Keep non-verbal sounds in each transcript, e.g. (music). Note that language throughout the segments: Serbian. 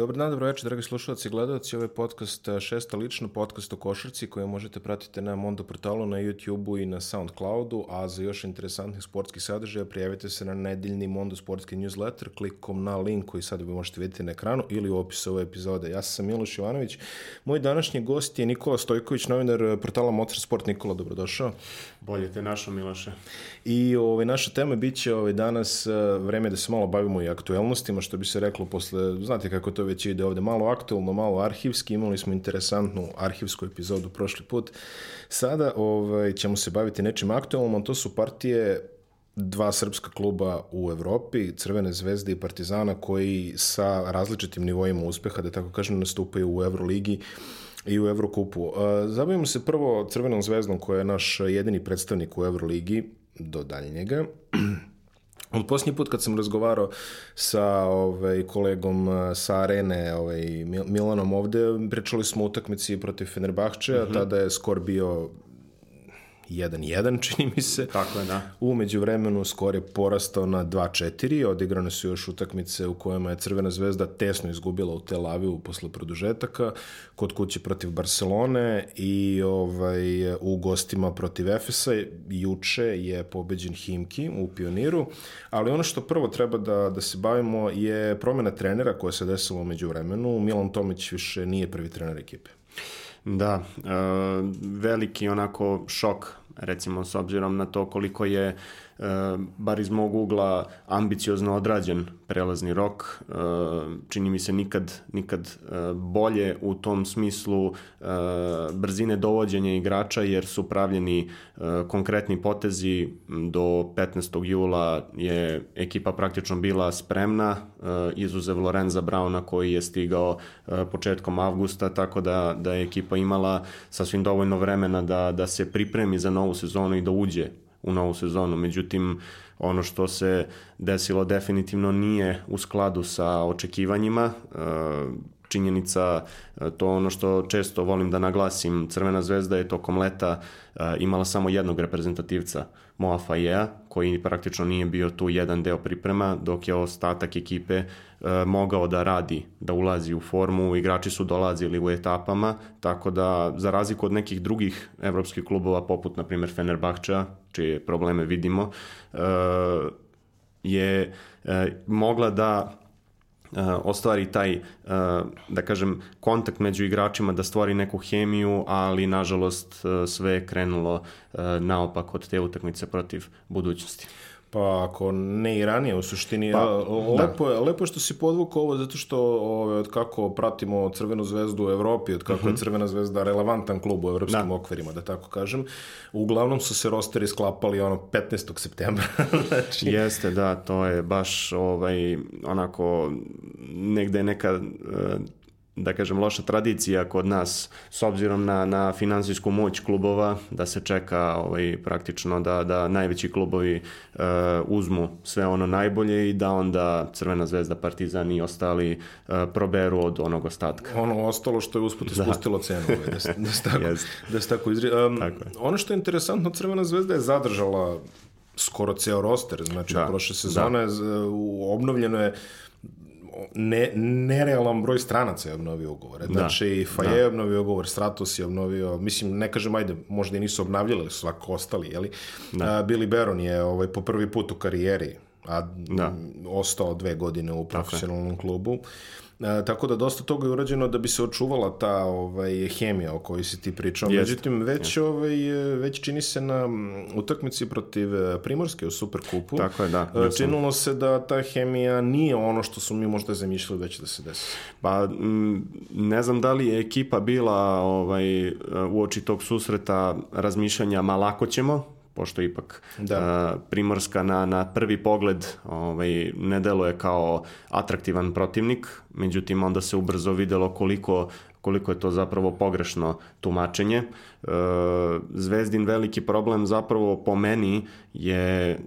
Dobar dan, dobro večer, dragi slušalci i gledalci. Ovo je podcast e, šesta lično, podcast o košarci koje možete pratiti na Mondo portalu, na YouTube-u i na Soundcloudu, a za još interesantnih sportskih sadržaja prijavite se na nedeljni Mondo sportski newsletter klikom na link koji sad vi možete vidjeti na ekranu ili u opisu ove epizode. Ja sam Miloš Jovanović. Moj današnji gost je Nikola Stojković, novinar portala Motor Sport. Nikola, dobrodošao. Bolje te našo, Miloše. I ovaj, naša tema bit će ovaj, danas e, vreme da se malo bavimo i aktuelnostima, što bi se reklo posle, znate kako to već ide ovde, malo aktuelno, malo arhivski, imali smo interesantnu arhivsku epizodu prošli put. Sada ovaj, ćemo se baviti nečim aktuelnom, to su partije dva srpska kluba u Evropi, Crvene zvezde i Partizana, koji sa različitim nivoima uspeha, da tako kažem, nastupaju u Euroligi i u Evrokupu. Zabavimo se prvo Crvenom zvezdom, koja je naš jedini predstavnik u Euroligi, do daljnjega. Od posljednji put kad sam razgovarao sa ovaj, kolegom sa Arene, ovaj, Milanom ovde, pričali smo o utakmici protiv Fenerbahčeja, mm -hmm. tada je skor bio 1-1, čini mi se. Tako je, da. Umeđu vremenu skor je porastao na 2-4, odigrane su još utakmice u kojima je Crvena zvezda tesno izgubila u Tel Avivu posle produžetaka, kod kuće protiv Barcelone i ovaj, u gostima protiv Efesa. Juče je pobeđen Himki u Pioniru, ali ono što prvo treba da, da se bavimo je promjena trenera koja se desila umeđu vremenu. Milan Tomić više nije prvi trener ekipe. Da, e, veliki onako šok recimo s obzirom na to koliko je bar iz mog ugla ambiciozno odrađen prelazni rok. E, čini mi se nikad, nikad e, bolje u tom smislu brzine dovođenja igrača jer su pravljeni konkretni potezi do 15. jula je ekipa praktično bila spremna izuzev Lorenza Brauna koji je stigao početkom avgusta tako da, da je ekipa imala sasvim dovoljno vremena da, da se pripremi za novu sezonu i da uđe u novu sezonu. Međutim, ono što se desilo definitivno nije u skladu sa očekivanjima. E, činjenica, e, to ono što često volim da naglasim, Crvena zvezda je tokom leta e, imala samo jednog reprezentativca, Moa koji praktično nije bio tu jedan deo priprema, dok je ostatak ekipe e, mogao da radi, da ulazi u formu, igrači su dolazili u etapama, tako da za razliku od nekih drugih evropskih klubova, poput na primjer Fenerbahča, čije probleme vidimo, je mogla da ostvari taj, da kažem, kontakt među igračima, da stvori neku hemiju, ali nažalost sve je krenulo naopak od te utakmice protiv budućnosti. Pa ako ne i ranije u suštini, pa, lepo, da. je, lepo je što si podvukao ovo zato što ove, od kako pratimo Crvenu zvezdu u Evropi, od kako uh -huh. je mhm. Crvena zvezda relevantan klub u evropskim da. okvirima, da tako kažem, uglavnom su se rosteri sklapali ono 15. septembra. (laughs) znači... Jeste, da, to je baš ovaj, onako negde neka da kažem, loša tradicija kod nas s obzirom na, na finansijsku moć klubova, da se čeka ovaj, praktično da, da najveći klubovi uh, uzmu sve ono najbolje i da onda Crvena zvezda, Partizan i ostali uh, proberu od onog ostatka. Ono ostalo što je usput da. ispustilo da. cenu, ovaj, da, se, da, se tako, (laughs) da se tako izri... Um, tako je. Ono što je interesantno, Crvena zvezda je zadržala skoro ceo roster, znači da. prošle sezone da. obnovljeno je ne, nerealan broj stranaca je obnovio ugovore. Da. Znači, Faje da. je obnovio ugovor, Stratos je obnovio, mislim, ne kažem, ajde, možda i nisu obnavljali, su svako ostali, jeli? Da. A, Billy Baron je ovaj, po prvi put u karijeri, a da. ostao dve godine u profesionalnom okay. klubu. E, tako da dosta toga je urađeno da bi se očuvala ta ovaj hemija o kojoj si ti pričao. Jest. Međutim već Jest. ovaj već čini se na utakmici protiv e, Primorske u Superkupu. Tako je, da. E, činilo se da ta hemija nije ono što su mi možda zamišljali već da se desi. Pa ne znam da li je ekipa bila ovaj u oči tog susreta razmišljanja ma lako ćemo, pošto ipak da. Uh, Primorska na, na prvi pogled ovaj, ne deluje kao atraktivan protivnik, međutim onda se ubrzo videlo koliko koliko je to zapravo pogrešno tumačenje. E, Zvezdin veliki problem zapravo po meni je e,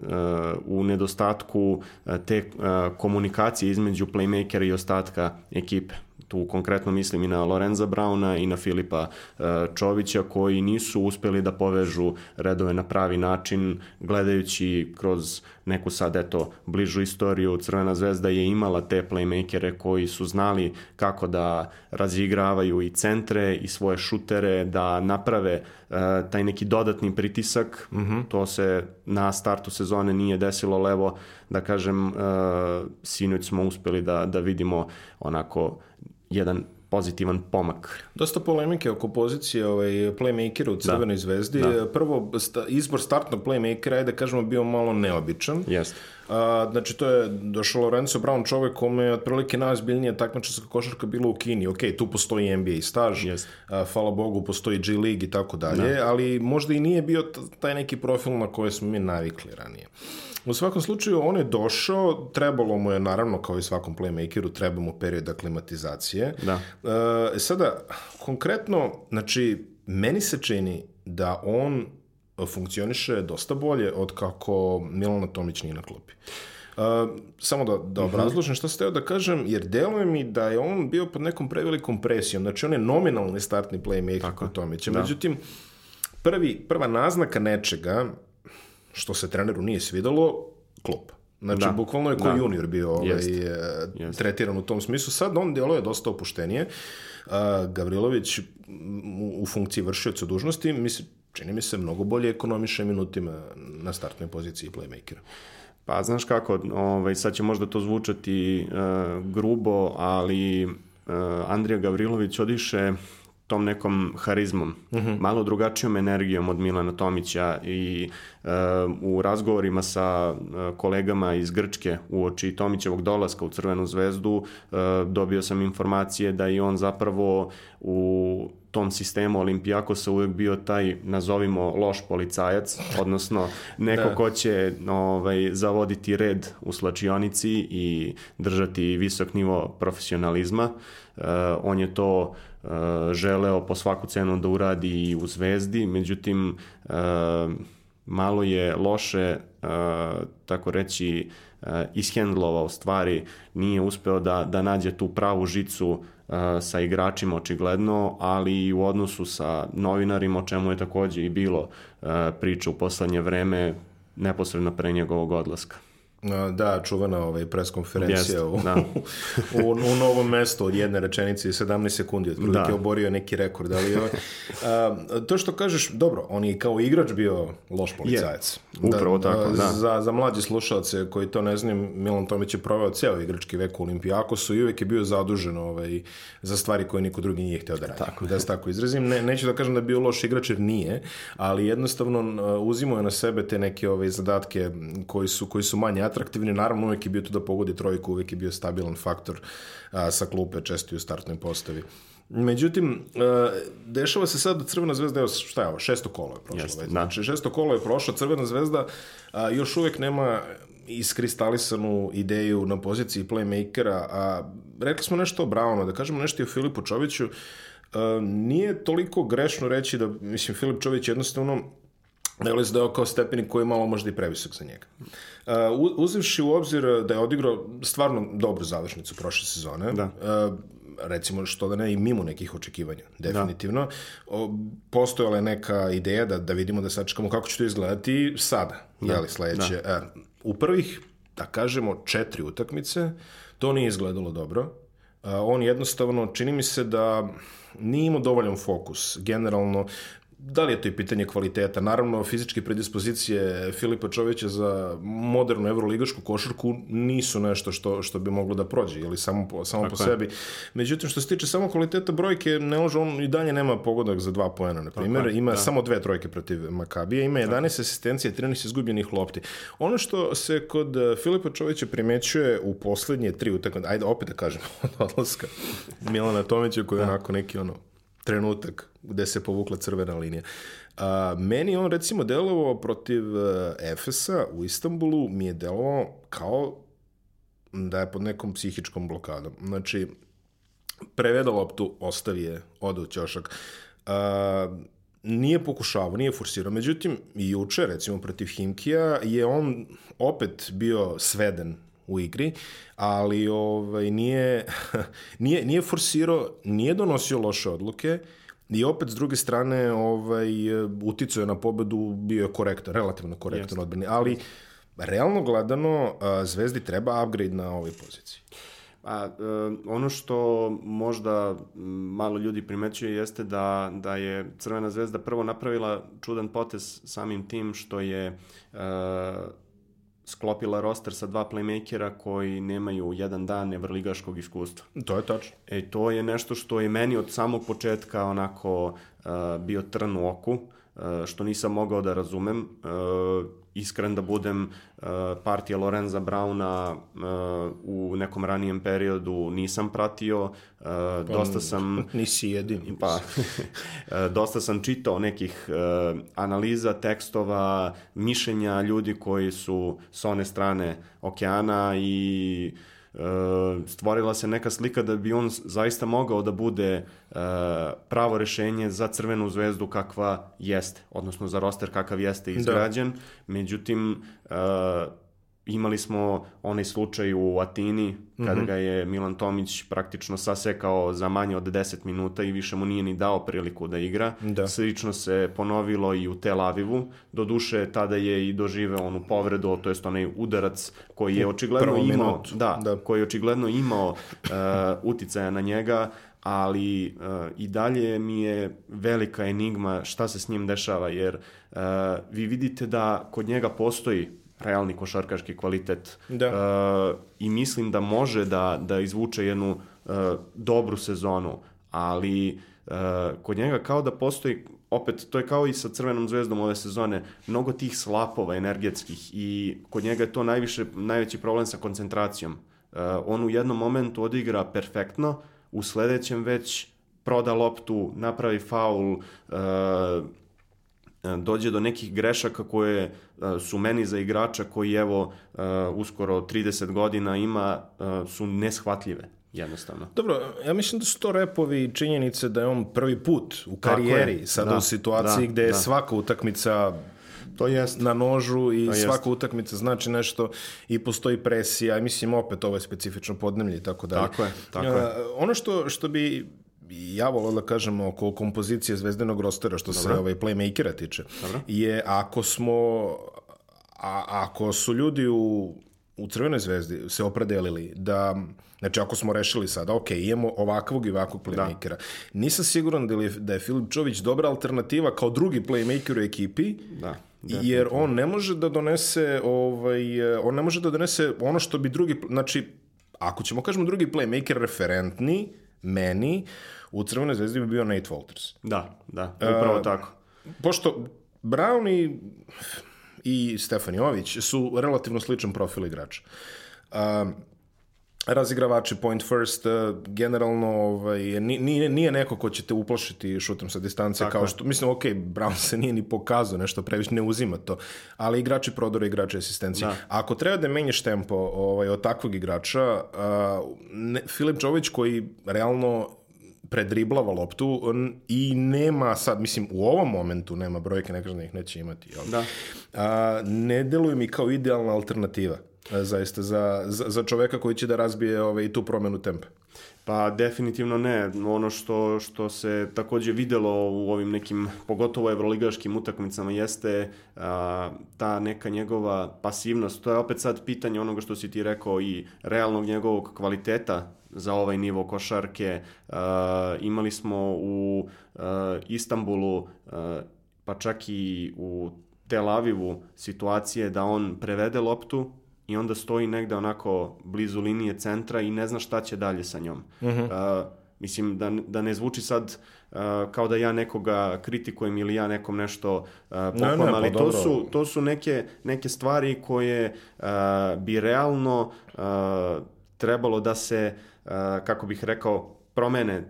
u nedostatku te komunikacije između playmakera i ostatka ekipe. Tu konkretno mislim i na Lorenza Brauna i na Filipa e, Čovića koji nisu uspeli da povežu redove na pravi način gledajući kroz neku sad eto bližu istoriju Crvena zvezda je imala te playmakere koji su znali kako da razigravaju i centre i svoje šutere da naprave uh, taj neki dodatni pritisak mm -hmm. to se na startu sezone nije desilo levo da kažem uh, sinoć smo uspeli da, da vidimo onako jedan pozitivan pomak. Dosta polemike oko pozicije ovaj, playmakera u Crvenoj da. zvezdi. Da. Prvo, sta, izbor startnog playmakera je da kažemo bio malo neobičan. Jeste. A, znači, to je došao Lorenzo Brown, čovek kome je otprilike najozbiljnija takmičarska košarka bila u Kini. Ok, tu postoji NBA staž, yes. a, hvala Bogu, postoji G League i tako dalje, da. ali možda i nije bio taj neki profil na koje smo mi navikli ranije. U svakom slučaju, on je došao, trebalo mu je, naravno, kao i svakom playmakeru, treba mu period aklimatizacije. Da. E, sada, konkretno, znači, meni se čini da on funkcioniše dosta bolje od kako Milana Tomić nije na klupi. Uh, samo da, da mhm. obrazložim šta ste da kažem, jer deluje mi da je on bio pod nekom prevelikom presijom, znači on je nominalni startni playmaker kod Tomića. Da. Međutim, prvi, prva naznaka nečega što se treneru nije svidalo, klub. Znači, da. bukvalno je ko da. junior bio ovaj, Jest. tretiran u tom smislu. Sad on djeluje dosta opuštenije. Uh, Gavrilović u, u funkciji vršioca dužnosti, misli, čini mi se, mnogo bolje ekonomiše minutima na startnoj poziciji playmakera. Pa, znaš kako, ovaj, sad će možda to zvučati uh, grubo, ali uh, Andrija Gavrilović odiše tom nekom harizmom, mhm. -huh. malo drugačijom energijom od Milana Tomića i uh, u razgovorima sa uh, kolegama iz Grčke u oči Tomićevog dolaska u Crvenu zvezdu uh, dobio sam informacije da i on zapravo u tom sistemu Olimpijakosa uvek bio taj, nazovimo, loš policajac, (laughs) odnosno neko da. ko će ovaj, zavoditi red u slačionici i držati visok nivo profesionalizma. Uh, on je to uh, želeo po svaku cenu da uradi i u Zvezdi, međutim uh, malo je loše, uh, tako reći, ishendlovao stvari, nije uspeo da, da nađe tu pravu žicu sa igračima očigledno, ali i u odnosu sa novinarima, o čemu je takođe i bilo priča u poslednje vreme neposredno pre njegovog odlaska. Da, čuvana ovaj preskonferencija u, da. (laughs) u, u, novom mestu od jedne rečenice i 17 sekundi, otprilike da. oborio neki rekord, ali ovaj, a, to što kažeš, dobro, on je kao igrač bio loš policajac. Je, upravo da, tako, da. Za, za mlađe slušalce koji to ne znam, Milan Tomić je proveo ceo igrački vek u Olimpijakosu i uvek je bio zadužen ovaj, za stvari koje niko drugi nije hteo da radi. Tako. Da se tako izrazim. Ne, neću da kažem da je bio loš igrač jer nije, ali jednostavno uzimao je na sebe te neke ovaj, zadatke koji su, koji su manje atraktivni, naravno uvek je bio tu da pogodi trojku, uvek je bio stabilan faktor a, sa klupe, često i u startnoj postavi. Međutim, dešava se sad da Crvena zvezda, evo šta je ovo, šesto kolo je prošlo. Jeste, već. Da. Znači, šesto kolo je prošlo, Crvena zvezda a, još uvek nema iskristalisanu ideju na poziciji playmakera, a rekli smo nešto o Brownu, da kažemo nešto i o Filipu Čoviću, a, nije toliko grešno reći da, mislim, Filip Čović jednostavno Dakle, da je kao stepenik koji je malo možda i previsok za njega. Uh, uzevši u obzir da je odigrao stvarno dobru završnicu prošle sezone, da. Uh, recimo što da ne i mimo nekih očekivanja, definitivno. Da. O, postojala je neka ideja da, da vidimo da sačekamo kako će to izgledati sada, da. jeli, sledeće. Da. Uh, u prvih, da kažemo, četiri utakmice, to nije izgledalo dobro. Uh, on jednostavno, čini mi se da nije imao dovoljan fokus. Generalno, Da li je to i pitanje kvaliteta? Naravno, fizičke predispozicije Filipa Čovića za modernu evroligašku košarku nisu nešto što, što bi moglo da prođe, ili samo po, samo po sebi. Međutim, što se tiče samo kvaliteta brojke, ne može, on i dalje nema pogodak za dva poena, na primjer. Ima da. samo dve trojke protiv Makabije, ima 11 asistencije, 13 izgubljenih lopti. Ono što se kod eh, Filipa Čovića primećuje u poslednje tri utakmice, ajde opet da kažem, (laughs) od odlaska Milana Tomića koji je da. onako neki ono trenutak gde se povukla crvena linija. A, meni on recimo delovao protiv uh, Efesa u Istanbulu, mi je delovao kao da je pod nekom psihičkom blokadom. Znači, preveda loptu, ostavi je, ode u ćošak. A, nije pokušavao, nije forsirao. Međutim, i juče, recimo, protiv Himkija, je on opet bio sveden u igri, ali ovaj, nije, (laughs) nije, nije forsirao, nije donosio loše odluke, I opet, s druge strane, ovaj, uticao je na pobedu, bio je korektan, relativno korektan odbrani, ali realno gledano, Zvezdi treba upgrade na ovoj poziciji. A, e, ono što možda malo ljudi primećuje jeste da, da je Crvena zvezda prvo napravila čudan potez samim tim što je e, sklopila roster sa dva playmakera koji nemaju jedan dan evrligaškog iskustva. To je tačno. E, to je nešto što je meni od samog početka onako uh, bio trn u oku, uh, što nisam mogao da razumem. Uh, iskren da budem, uh, partija Lorenza Brauna uh, u nekom ranijem periodu nisam pratio, uh, pa, dosta sam... (laughs) Nisi jedini. Pa, (laughs) dosta sam čitao nekih analiza, tekstova, mišljenja ljudi koji su s one strane okeana i stvorila se neka slika da bi on zaista mogao da bude e, pravo rešenje za crvenu zvezdu kakva jeste, odnosno za roster kakav jeste da. izgrađen. Da. Međutim, e, imali smo onaj slučaj u Atini kada mm -hmm. ga je Milan Tomić praktično sasekao za manje od 10 minuta i više mu nije ni dao priliku da igra. Da. Slično se ponovilo i u Tel Avivu. Doduše tada je i doživeo onu povredu, to jest onaj udarac koji je očigledno Prvo imao, da, da, koji je očigledno imao uh, uticaja na njega, ali uh, i dalje mi je velika enigma šta se s njim dešava, jer uh, vi vidite da kod njega postoji realni košarkaški kvalitet da. uh, i mislim da može da, da izvuče jednu uh, dobru sezonu, ali uh, kod njega kao da postoji opet, to je kao i sa Crvenom zvezdom ove sezone, mnogo tih slapova energetskih i kod njega je to najviše, najveći problem sa koncentracijom. Uh, on u jednom momentu odigra perfektno, u sledećem već proda loptu, napravi faul, uh, dođe do nekih grešaka koje e, su meni za igrača koji evo e, uskoro 30 godina ima su neshvatljive jednostavno. Dobro, ja mislim da su to repovi činjenice da je on prvi put u karijeri sada da, u situaciji da, gde je da. svaka utakmica to jest. na nožu i to svaka jest. utakmica znači nešto i postoji presija i mislim opet ovo je specifično podnemlje i tako dalje. Tako je, tako je. Ono što, što bi ja volio da kažem oko kompozicije zvezdanog rostera što Dobro. se ovaj playmakera tiče Dobro. je ako smo a, ako su ljudi u u Crvenoj zvezdi se opredelili da Znači, ako smo rešili sada, ok, imamo ovakvog i ovakvog da. playmakera. Da. Nisam siguran da, li da je Filip Čović dobra alternativa kao drugi playmaker u ekipi, da, jer on ne može da donese ovaj, on ne može da donese ono što bi drugi, znači, ako ćemo kažemo drugi playmaker referentni, meni, u Crvenoj zvezdi bi bio Nate Walters. Da, da, upravo uh, tako. Pošto Brown i, i Stefan Jović su relativno sličan profil igrača. Uh, razigravači point first, uh, generalno ovaj, nije, nije neko ko će te uplašiti šutom sa distance, Tako kao što, mislim, ok, Brown se nije ni pokazao nešto previše, ne uzima to, ali igrači prodora, igrači asistencije. Da. Ako treba da menjaš tempo ovaj, od takvog igrača, uh, ne, Filip Čović koji realno predriblava loptu i nema sad, mislim, u ovom momentu nema brojke, ne kažem da ih neće imati? Da. A, ne deluje mi kao idealna alternativa zaista za, za, za čoveka koji će da razbije ovaj, tu promenu tempa. Pa definitivno ne. Ono što, što se takođe videlo u ovim nekim, pogotovo evroligaškim utakmicama, jeste a, ta neka njegova pasivnost. To je opet sad pitanje onoga što si ti rekao i realnog njegovog kvaliteta za ovaj nivo košarke. Uh, imali smo u uh, Istanbulu, uh, pa čak i u Tel Avivu situacije da on prevede loptu i onda stoji negde onako blizu linije centra i ne zna šta će dalje sa njom. Uh -huh. uh, mislim, da, da ne zvuči sad uh, kao da ja nekoga kritikujem ili ja nekom nešto uh, poklam, ne, ne, ali pa to, su, to su neke, neke stvari koje uh, bi realno uh, trebalo da se uh, kako bih rekao, promene.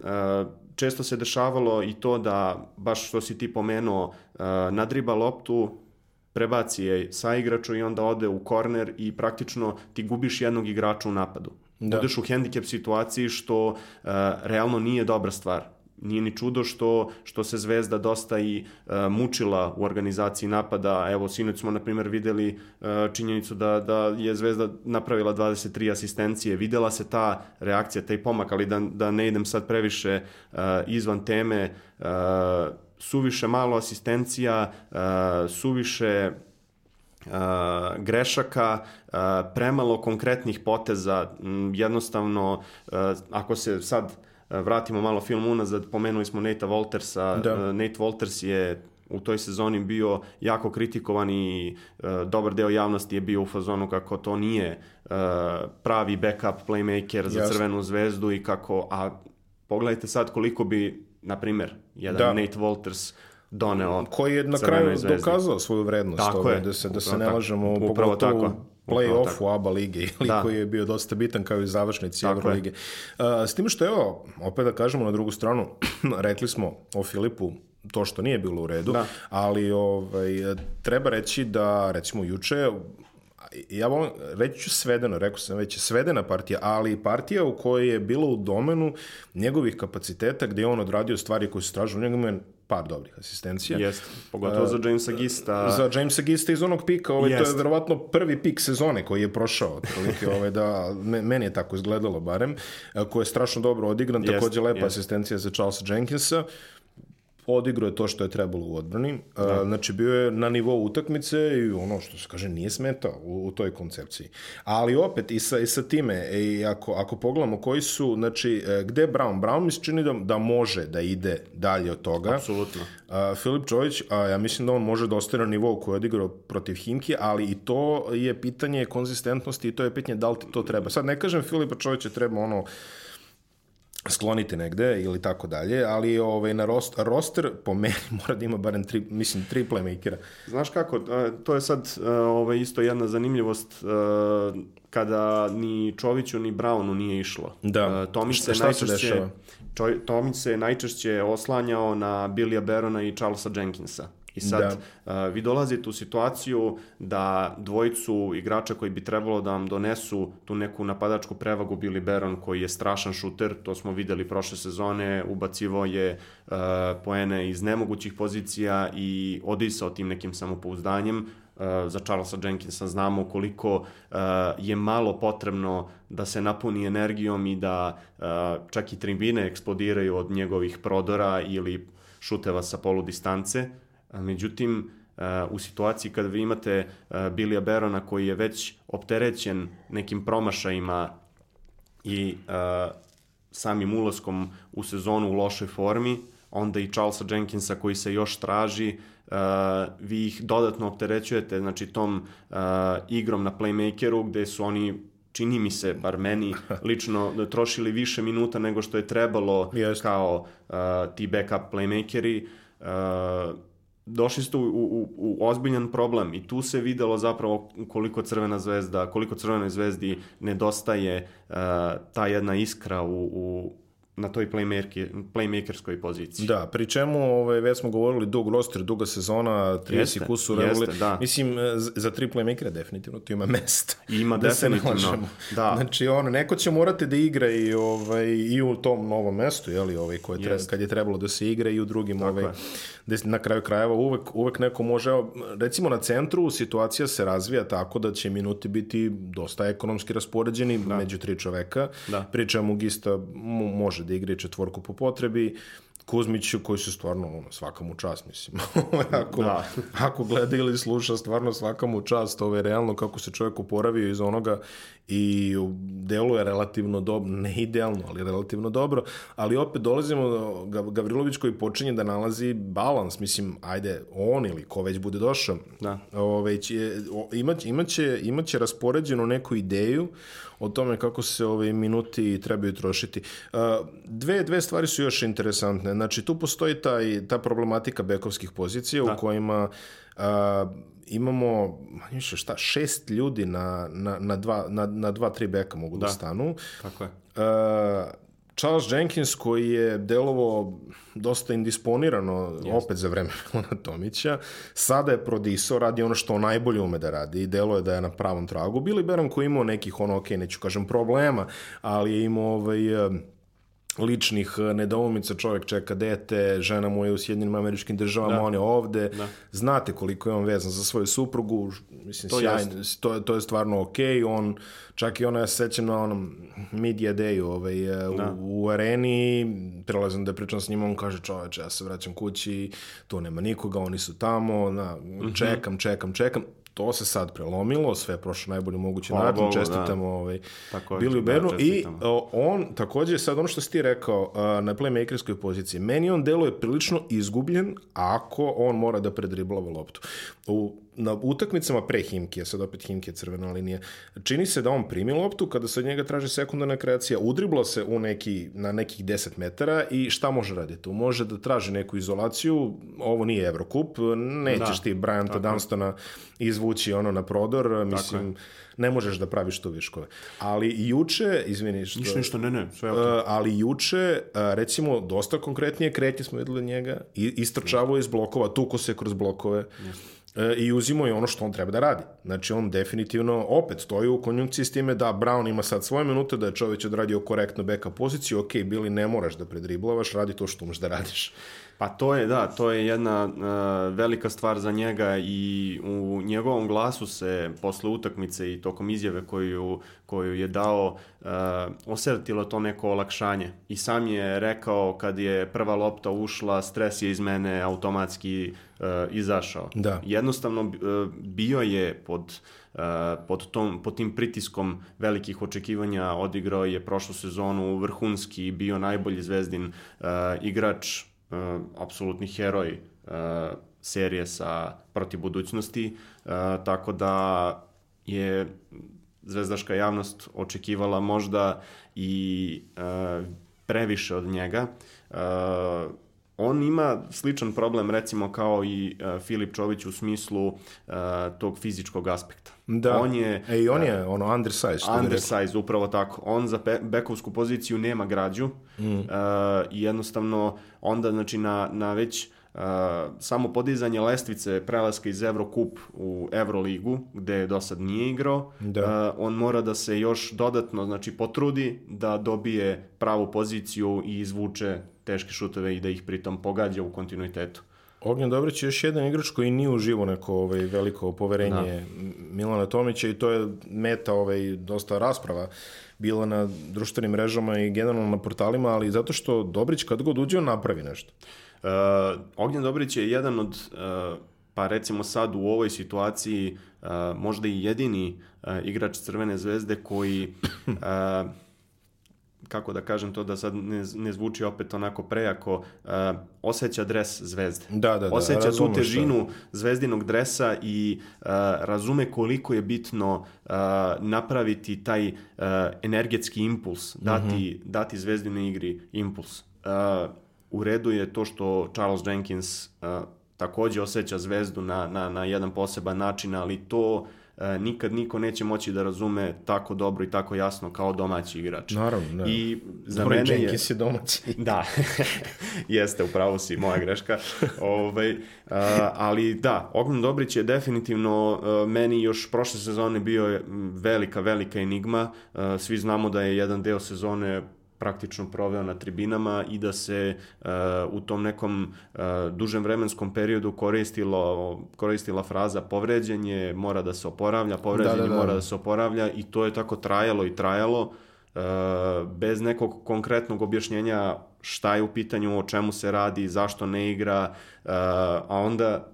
Često se dešavalo i to da, baš što si ti pomenuo, nadriba loptu, prebaci je sa igrača i onda ode u korner i praktično ti gubiš jednog igrača u napadu. Da. Budeš u hendikep situaciji što uh, realno nije dobra stvar. nije ni čudo što, što se Zvezda dosta i uh, mučila u organizaciji napada. Evo, sinoć smo, na primjer, videli uh, činjenicu da, da je Zvezda napravila 23 asistencije. Videla se ta reakcija, taj pomak, ali da, da ne idem sad previše uh, izvan teme, uh, suviše malo asistencija, uh, suviše uh, grešaka, uh, premalo konkretnih poteza, m, jednostavno, uh, ako se sad vratimo malo film unazad, pomenuli smo Nate Waltersa, da. Nate Walters je u toj sezoni bio jako kritikovan i dobar deo javnosti je bio u fazonu kako to nije pravi backup playmaker za Jasne. Crvenu zvezdu i kako, a pogledajte sad koliko bi, na primer, jedan da. Nate Walters doneo koji je na kraju dokazao svoju vrednost tako ovaj, je, da se da se ne lažemo upravo tako play-off u ABA lige ili da. koji je bio dosta bitan kao i završnici Euro lige. Uh, s tim što evo, opet da kažemo na drugu stranu, (clears throat) rekli smo o Filipu to što nije bilo u redu, da. ali ovaj, treba reći da recimo juče ja volim, reći ću svedeno, rekao sam već, svedena partija, ali partija u kojoj je bilo u domenu njegovih kapaciteta gde je on odradio stvari koje su tražili, njega ima par dobrih asistencija. Jeste, pogotovo za Jamesa Gista. Za Jamesa Gista iz onog pika, ovaj, to je verovatno prvi pik sezone koji je prošao, otprilike, (laughs) ovaj, da, meni je tako izgledalo barem, koji je strašno dobro odigran, takođe lepa jest. asistencija za Charlesa Jenkinsa. Uh, odigrao je to što je trebalo u odbrani. Da. Znači, bio je na nivou utakmice i ono što se kaže, nije smetao u, u toj koncepciji. Ali opet, i sa, i sa time, i ako, ako pogledamo koji su, znači, e, gde Brown? Brown mi se čini da, da može da ide dalje od toga. Apsolutno. Uh, Filip Čović, a ja mislim da on može da ostane na nivou koji je odigrao protiv Himki, ali i to je pitanje konzistentnosti i to je pitanje da li ti to treba. Sad ne kažem Filipa Čovića treba ono skloniti negde ili tako dalje, ali ovaj, na rost, roster po meni (laughs) mora da ima barem tri, mislim, tri playmakera. Znaš kako, to je sad ovaj, isto jedna zanimljivost kada ni Čoviću ni Brownu nije išlo. Da. Tomić se šta najčešće, se dešava? Tomić se najčešće oslanjao na Billija Berona i Charlesa Jenkinsa. I sad da. uh, vi dolazite u situaciju da dvojicu igrača koji bi trebalo da vam donesu tu neku napadačku prevagu Billy Baron koji je strašan šuter, to smo videli prošle sezone, ubacivo je uh, poene iz nemogućih pozicija i odisao tim nekim samopouzdanjem. Uh, za Charlesa Jenkinsa znamo koliko uh, je malo potrebno da se napuni energijom i da uh, čak i tribine eksplodiraju od njegovih prodora ili šuteva sa polu distance Međutim, u situaciji kada vi imate Bilija Berona koji je već opterećen nekim promašajima i samim ulaskom u sezonu u lošoj formi, onda i Charlesa Jenkinsa koji se još traži, uh, vi ih dodatno opterećujete znači tom uh, igrom na playmakeru gde su oni čini mi se, bar meni (laughs) lično, trošili više minuta nego što je trebalo yes. kao uh, ti backup playmakeri. Uh, došli ste u, u, u ozbiljan problem i tu se videlo zapravo koliko Crvena zvezda, koliko Crvenoj zvezdi nedostaje uh, ta jedna iskra u, u na toj playmaker, playmakerskoj poziciji. Da, pri čemu ovaj, već smo govorili dug roster, duga sezona, 30 jeste, kusura. Jeste, da. Mislim, za tri playmakera definitivno tu ima (laughs) mesta. Ima da definitivno. Da. Znači, ono, neko će morati da igra i, ovaj, i u tom novom mestu, jeli, ovaj, koje treba, kad je trebalo da se igra i u drugim Tako ovaj, gde na kraju krajeva uvek, uvek neko može, recimo na centru situacija se razvija tako da će minuti biti dosta ekonomski raspoređeni da. među tri čoveka, da. pričamo Gista može da igra četvorku po potrebi, Kuzmiću koji se stvarno ono, svaka mu čast, mislim. (laughs) ako, da. ako gleda ili sluša, stvarno svaka mu čast, ovo je realno kako se čovjek oporavio iz onoga i deluje relativno dobro, ne idealno, ali relativno dobro, ali opet dolazimo do Gavrilović koji počinje da nalazi balans, mislim, ajde, on ili ko već bude došao, da. ove, će, imaće, imaće, imaće raspoređenu neku ideju o tome kako se ove minuti trebaju trošiti. Dve, dve stvari su još interesantne. Znači, tu postoji taj, ta problematika bekovskih pozicija da. u kojima a, imamo više šta, šest ljudi na, na, na, dva, na, na dva, tri beka mogu da, da stanu. Tako je. A, Charles Jenkins koji je delovo dosta indisponirano Just. opet za vreme (laughs) Milana Tomića, sada je prodisao, radi ono što najbolje ume da radi i delo je da je na pravom tragu. Billy Baron koji imao nekih, ono, ok, neću kažem problema, ali je imao ovaj, ličnih e, nedoumica, čovjek čeka dete, žena mu je u Sjedinim američkim državama, on je ovde, Da. znate koliko je on vezan za svoju suprugu, mislim, To sjajno, to, to je stvarno okej, on, čak i ona, ja se sećam na onom media dayu ovaj, e, Da. u, u areni, prelazim da pričam s njim, on kaže, čoveče, ja se vraćam kući, tu nema nikoga, oni su tamo, na, Mhm. čekam, čekam, čekam, to se sad prelomilo, sve je prošlo najbolji mogući Hvala način, da. čestitamo ovaj, Takođe, Bili u da, Bernu i o, on takođe sad ono što si ti rekao a, na playmakerskoj poziciji meni on deluje prilično izgubljen ako on mora da predriblava loptu u na utakmicama pre Himkija, sad opet Himkija crvena linija, čini se da on primi loptu, kada se od njega traži sekundarna kreacija, udribla se u neki, na nekih 10 metara i šta može raditi? Tu može da traži neku izolaciju, ovo nije Evrokup, nećeš Da, ti Bryanta Dunstona izvući ono na prodor, mislim, ne možeš da praviš tu viškove. Ali juče, izvini što... Ništa, ništa, ne, ne, sve ok. Uh, ali juče, uh, recimo, dosta konkretnije kretnje smo videli od njega, istrčavao je iz blokova, tuko se kroz blokove uh, i uzimo je ono što on treba da radi. Znači, on definitivno opet stoji u konjunkciji s time da Brown ima sad svoje minute, da je čovjek odradio korektno beka poziciju, ok, bili ne moraš da predriblavaš, radi to što umeš da radiš. Pa to je, da, to je jedna uh, velika stvar za njega i u njegovom glasu se posle utakmice i tokom izjave koju, koju je dao uh, osetilo to neko olakšanje. I sam je rekao kad je prva lopta ušla, stres je iz mene automatski izašao. Da. Jednostavno uh, bio je pod uh, pod, tom, pod tim pritiskom velikih očekivanja odigrao je prošlu sezonu vrhunski, bio najbolji zvezdin uh, igrač uh, apsolutni heroj uh, serije sa protiv budućnosti, uh, tako da je zvezdaška javnost očekivala možda i uh, previše od njega. Uh, on ima sličan problem recimo kao i uh, Filip Čović u smislu uh, tog fizičkog aspekta. Da. On je E, i on je ono undersized, što bi rekao. undersize, upravo tako. On za bekovsku poziciju nema građu mm. uh, i jednostavno onda znači na, na već uh, samo podizanje lestvice prelaska iz Evrokup u Evroligu, gde do sad nije igrao, Da. uh, on mora da se još dodatno znači, potrudi da dobije pravu poziciju i izvuče teške šuteve i da ih pritom pogađa u kontinuitetu. Ognjen Dobrić je još jedan igrač koji nije uživo neko ovaj, veliko poverenje Milana Tomića i to je meta ovaj, dosta rasprava bila na društvenim mrežama i generalno na portalima, ali zato što Dobrić kad god uđe on napravi nešto. Uh, Ognjen Dobrić je jedan od, uh, pa recimo sad u ovoj situaciji, uh, možda i jedini uh, igrač Crvene zvezde koji, uh, kako da kažem to da sad ne, ne zvuči opet onako prejako, uh, osjeća dres zvezde. Da, da, da, osjeća tu težinu zvezdinog dresa i uh, razume koliko je bitno uh, napraviti taj uh, energetski impuls, dati, dati zvezdinoj igri impuls. Uh, u redu je to što Charles Jenkins uh, takođe osjeća zvezdu na, na, na jedan poseban način, ali to uh, nikad niko neće moći da razume tako dobro i tako jasno kao domaći igrač. Naravno, da. I za Dobro, mene je... Jenkins je domaći. (laughs) Da, (laughs) jeste, upravo si, moja greška. (laughs) ovaj, uh, ali da, Ognjen Dobrić je definitivno uh, meni još prošle sezone bio velika, velika enigma. Uh, svi znamo da je jedan deo sezone praktično proveo na tribinama i da se uh, u tom nekom uh, dužem vremenskom periodu koristilo, koristila fraza povređen je, mora da se oporavlja, povređen Da, da, da. mora da se oporavlja i to je tako trajalo i trajalo e, bez nekog konkretnog objašnjenja šta je u pitanju, o čemu se radi, zašto ne igra, a onda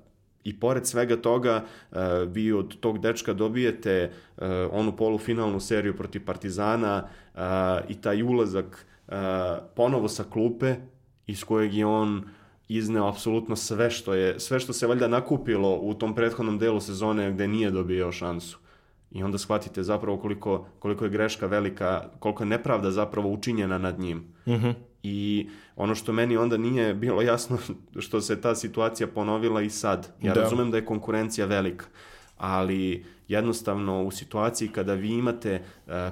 i pored svega toga vi od tog dečka dobijete onu polufinalnu seriju protiv Partizana i taj ulazak e, ponovo sa klupe iz kojeg je on izneo apsolutno sve što je sve što se valjda nakupilo u tom prethodnom delu sezone gde nije dobio šansu. I onda shvatite zapravo koliko, koliko je greška velika, koliko je nepravda zapravo učinjena nad njim. Mhm. I ono što meni onda nije bilo jasno, (laughs) što se ta situacija ponovila i sad. Ja Da. razumem da je konkurencija velika, ali jednostavno u situaciji kada vi imate e,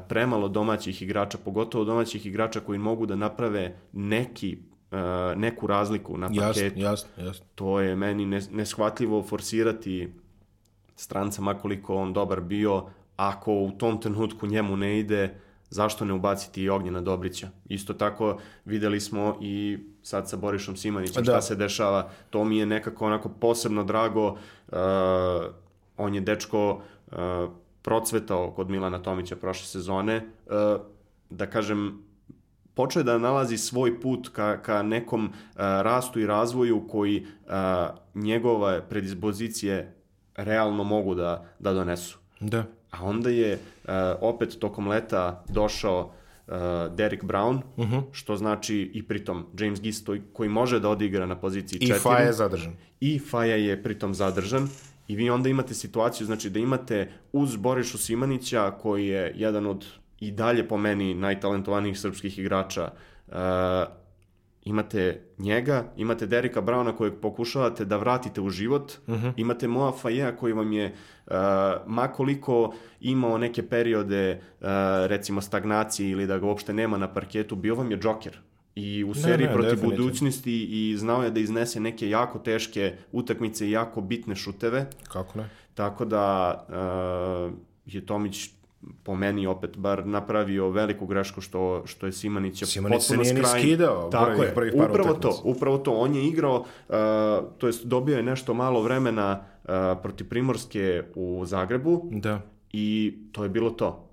premalo domaćih igrača, pogotovo domaćih igrača koji mogu da naprave neki, e, neku razliku na Jasno, paketu, jasno, jasno. to je meni nes- neshvatljivo forsirati stranca makoliko on dobar bio, ako u tom trenutku njemu ne ide, zašto ne ubaciti i Ognjena Dobrića? Isto tako videli smo i sad sa Borišom Simanićem Da. šta se dešava. To mi je nekako onako posebno drago. Uh, on je dečko uh, procvetao kod Milana Tomića prošle sezone. Uh, da kažem, počeo je da nalazi svoj put ka, ka nekom uh, rastu i razvoju koji uh, njegove predispozicije realno mogu da, da donesu. Da. A onda je uh, opet tokom leta došao uh, Derek Brown, što znači i pritom James Gisto koji može da odigra na poziciji I 4 Faja je zadržan. i Faja je pritom zadržan i vi onda imate situaciju, znači da imate uz Borišu Simanića koji je jedan od i dalje po meni najtalentovanijih srpskih igrača uh, imate njega, imate Derika Brauna kojeg pokušavate da vratite u život, imate Moa Fajea koji vam je uh, makoliko imao neke periode uh, recimo stagnacije ili da ga uopšte nema na parketu, bio vam je džoker. I u seriji ne, protiv definitivno. budućnosti i znao je da iznese neke jako teške utakmice i jako bitne šuteve. Kako ne? Tako da uh, je Tomić po meni opet bar napravio veliku grešku što, što je Simanića Simanić se potpuno nije ni skidao Tako prvih- je, prvih par upravo utakmica. to, upravo to. On je igrao, uh, to jest dobio je nešto malo vremena uh, protiv Primorske u Zagrebu Da. i to je bilo to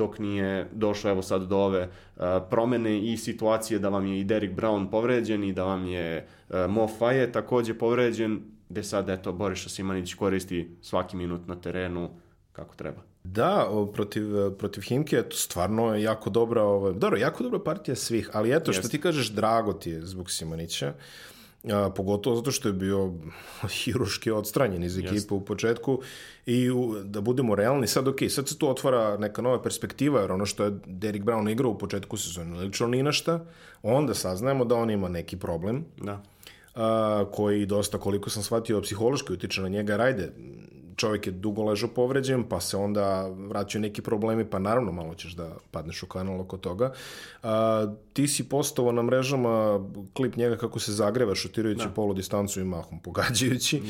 dok nije došlo evo sad do ove uh, promene i situacije da vam je i Derek Brown povređen i da vam je uh, Mo Faye takođe povređen, gde sad eto Boriša Simanić koristi svaki minut na terenu kako treba. Da, protiv, protiv Himke, eto, stvarno je jako dobra, ovaj, dobro, jako dobra partija svih, ali eto, što Jeste. ti kažeš, drago ti je zbog Simanića, a, pogotovo zato što je bio (laughs) hiruški odstranjen iz ekipe u početku i u, da budemo realni, sad ok, sad se tu otvara neka nova perspektiva, jer ono što je Derek Brown igrao u početku sezone, lično ni na šta, onda saznajemo da on ima neki problem, Da. a, koji dosta, koliko sam shvatio, psihološki utiče na njega, jer ajde, čovjek je dugo ležao povređen, pa se onda vraćaju neki problemi, pa naravno malo ćeš da padneš u kanal oko toga. A, ti si postavao na mrežama klip njega kako se zagreva šutirajući polu distancu i mahom pogađajući.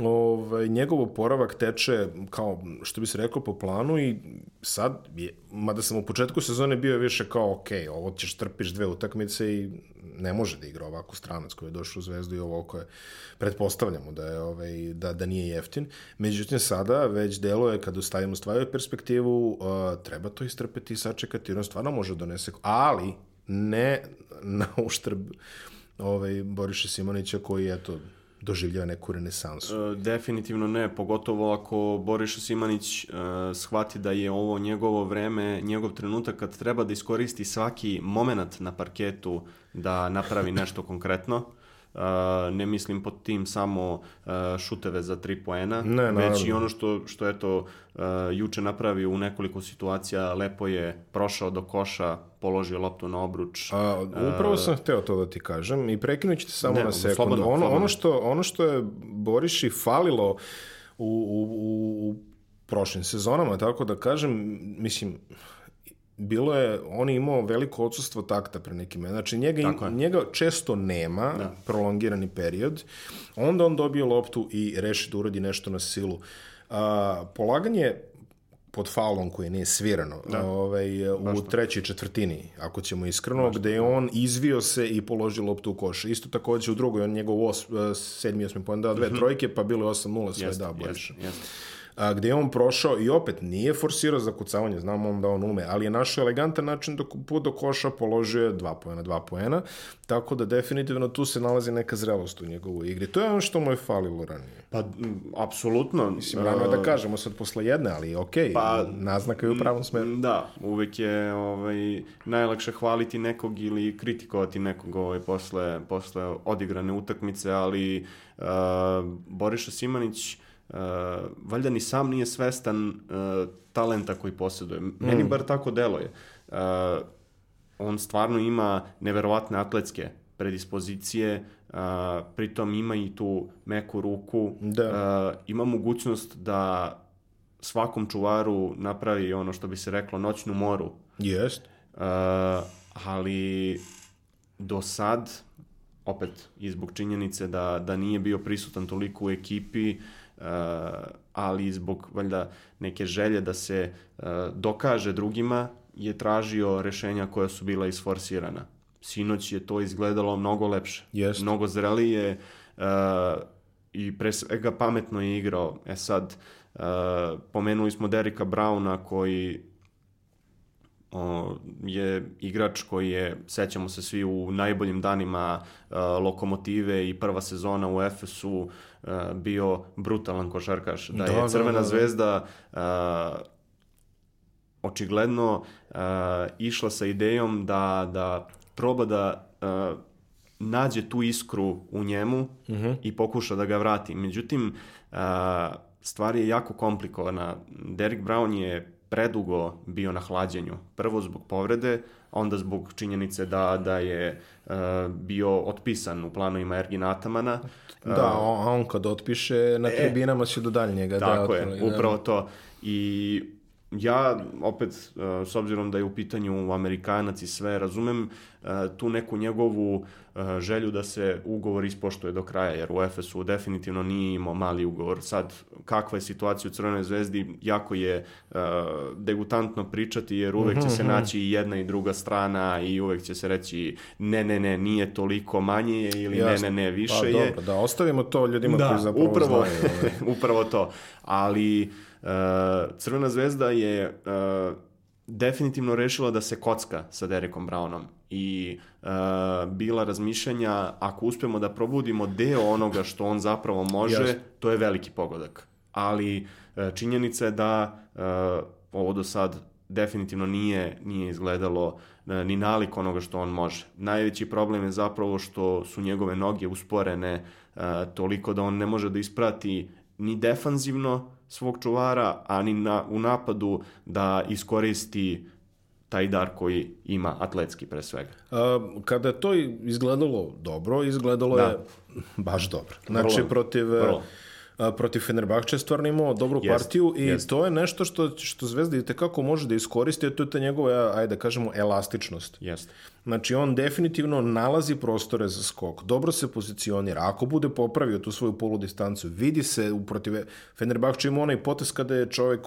Ovaj, njegov oporavak teče kao, što bi se reklo, po planu i sad, je, mada sam u početku sezone bio više kao, ok, ovo ćeš trpiš dve utakmice i ne može da igra ovako stranac koji je došao u Zvezdu i ovo koje pretpostavljamo da je ovaj da da nije jeftin. Međutim sada već deluje kad ostavimo stvari u perspektivu, uh, treba to istrpeti i sačekati, jer on stvarno može donese, ali ne na uštrb ovaj Boriša Simonića koji eto doživljava neku renesansu. E, definitivno ne, pogotovo ako Boriša Simanić e, shvati da je ovo njegovo vreme, njegov trenutak kad treba da iskoristi svaki moment na parketu da napravi (laughs) nešto konkretno. E, ne mislim pod tim samo e, šuteve za tri poena, Ne, već i ono što, što je to juče napravio u nekoliko situacija, lepo je prošao do koša, položio loptu na obruč. A, upravo sam hteo to da ti kažem i prekinut ću te samo Ne, na sekund. slobodno, ono, slobodno. ono, što, ono što je Boriši falilo u, u, u, u prošlim sezonama, tako da kažem, mislim, bilo je, on je imao veliko odsustvo takta pre nekim. Znači, njega, njega često nema, prolongirani period, onda on dobije loptu i reši da uradi nešto na silu. A, polaganje pod faulom koji nije svirano ovaj, u trećoj četvrtini, ako ćemo iskreno, gde je on izvio se i položio loptu u koš. Isto takođe u drugoj, on njegov os, eh, sedmi, osmi poen dao dve trojke, pa bilo je 8-0 sve dao jeste, Boriša. jeste. A, gde je on prošao i opet nije forsirao za kucavanje, znamo on da on ume, ali je našao elegantan način dok put do koša položio je dva poena, dva poena, tako da definitivno tu se nalazi neka zrelost u njegovoj igri. To je ono što mu je falilo ranije. Pa, apsolutno. Mislim, rano je da kažemo sad posle jedne, ali okej, Pa, naznaka je u pravom smeru. Da, uvek je ovaj, najlakše hvaliti nekog ili kritikovati nekog ovaj, posle, posle odigrane utakmice, ali uh, Boriša Simanić uh, valjda ni sam nije svestan uh, talenta koji posjeduje. Meni bar tako deluje. Uh, on stvarno ima neverovatne atletske predispozicije, uh, pritom ima i tu meku ruku, Da. uh, ima mogućnost da svakom čuvaru napravi ono što bi se reklo noćnu moru. Jest. Uh, ali do sad, opet i zbog činjenice da, da nije bio prisutan toliko u ekipi, uh, ali i zbog valjda neke želje da se uh, dokaže drugima, je tražio rešenja koja su bila isforsirana. Sinoć je to izgledalo mnogo lepše, Jest. mnogo zrelije uh, i pre svega pametno je igrao. E sad, uh, pomenuli smo Derika Brauna koji je igrač koji je, sećamo se svi u najboljim danima uh, Lokomotive i prva sezona u Efesu uh, bio brutalan košarkaš. Da, Da, je da, Crvena da, da. zvezda uh, očigledno uh, išla sa idejom da, da proba da uh, nađe tu iskru u njemu i pokuša da ga vrati. Međutim, uh, stvar je jako komplikovana. Derek Brown je predugo bio na hlađenju. Prvo zbog povrede, onda zbog činjenice da, da je uh, bio otpisan u planovima Ergin Atamana. Da, on, a on kad otpiše, na tribinama si do daljnjega. E. Tako da, je, da. upravo to. I ja, opet, uh, s obzirom da je u pitanju Amerikanac i sve, razumem uh, tu neku njegovu uh, želju da se ugovor ispoštuje do kraja, jer u Efesu definitivno nije imao mali ugovor. Sad, kakva je situacija u Crvenoj zvezdi, jako je degutantno pričati, jer uvek će Mhm, se naći i jedna i druga strana i uvek će se reći ne, ne, ne, nije toliko manje je ili Jasno. ne, ne, ne, više pa, je. Dobro, da, ostavimo to ljudima koji zapravo upravo, znaju. ovaj. (laughs) upravo to. Ali uh, Crvena zvezda je uh, definitivno rešila da se kocka sa Derekom Brownom i uh, bila razmišljanja ako uspemo da probudimo deo onoga što on zapravo može, Jasno. to je veliki pogodak. Ali uh, činjenica je da uh, ovo do sad definitivno nije, nije izgledalo uh, ni nalik onoga što on može. Najveći problem je zapravo što su njegove noge usporene uh, toliko da on ne može da isprati ni defanzivno svog čuvara, a ni na, u napadu da iskoristi taj dar koji ima atletski pre svega. A, kada je to izgledalo dobro, izgledalo Da. je baš dobro. Znači, Vrlo, protiv, vrlo. Protiv Fenerbahče stvarno imao dobru Jest, partiju i jest. to je nešto što, što Zvezda i tekako može da iskoristi, a to je ta njegova, ajde da kažemo, elastičnost. Jeste. Znači, on definitivno nalazi prostore za skok, dobro se pozicionira. Ako bude popravio tu svoju polu distancu, vidi se u protive Fenerbahče ima onaj potes kada je čovjek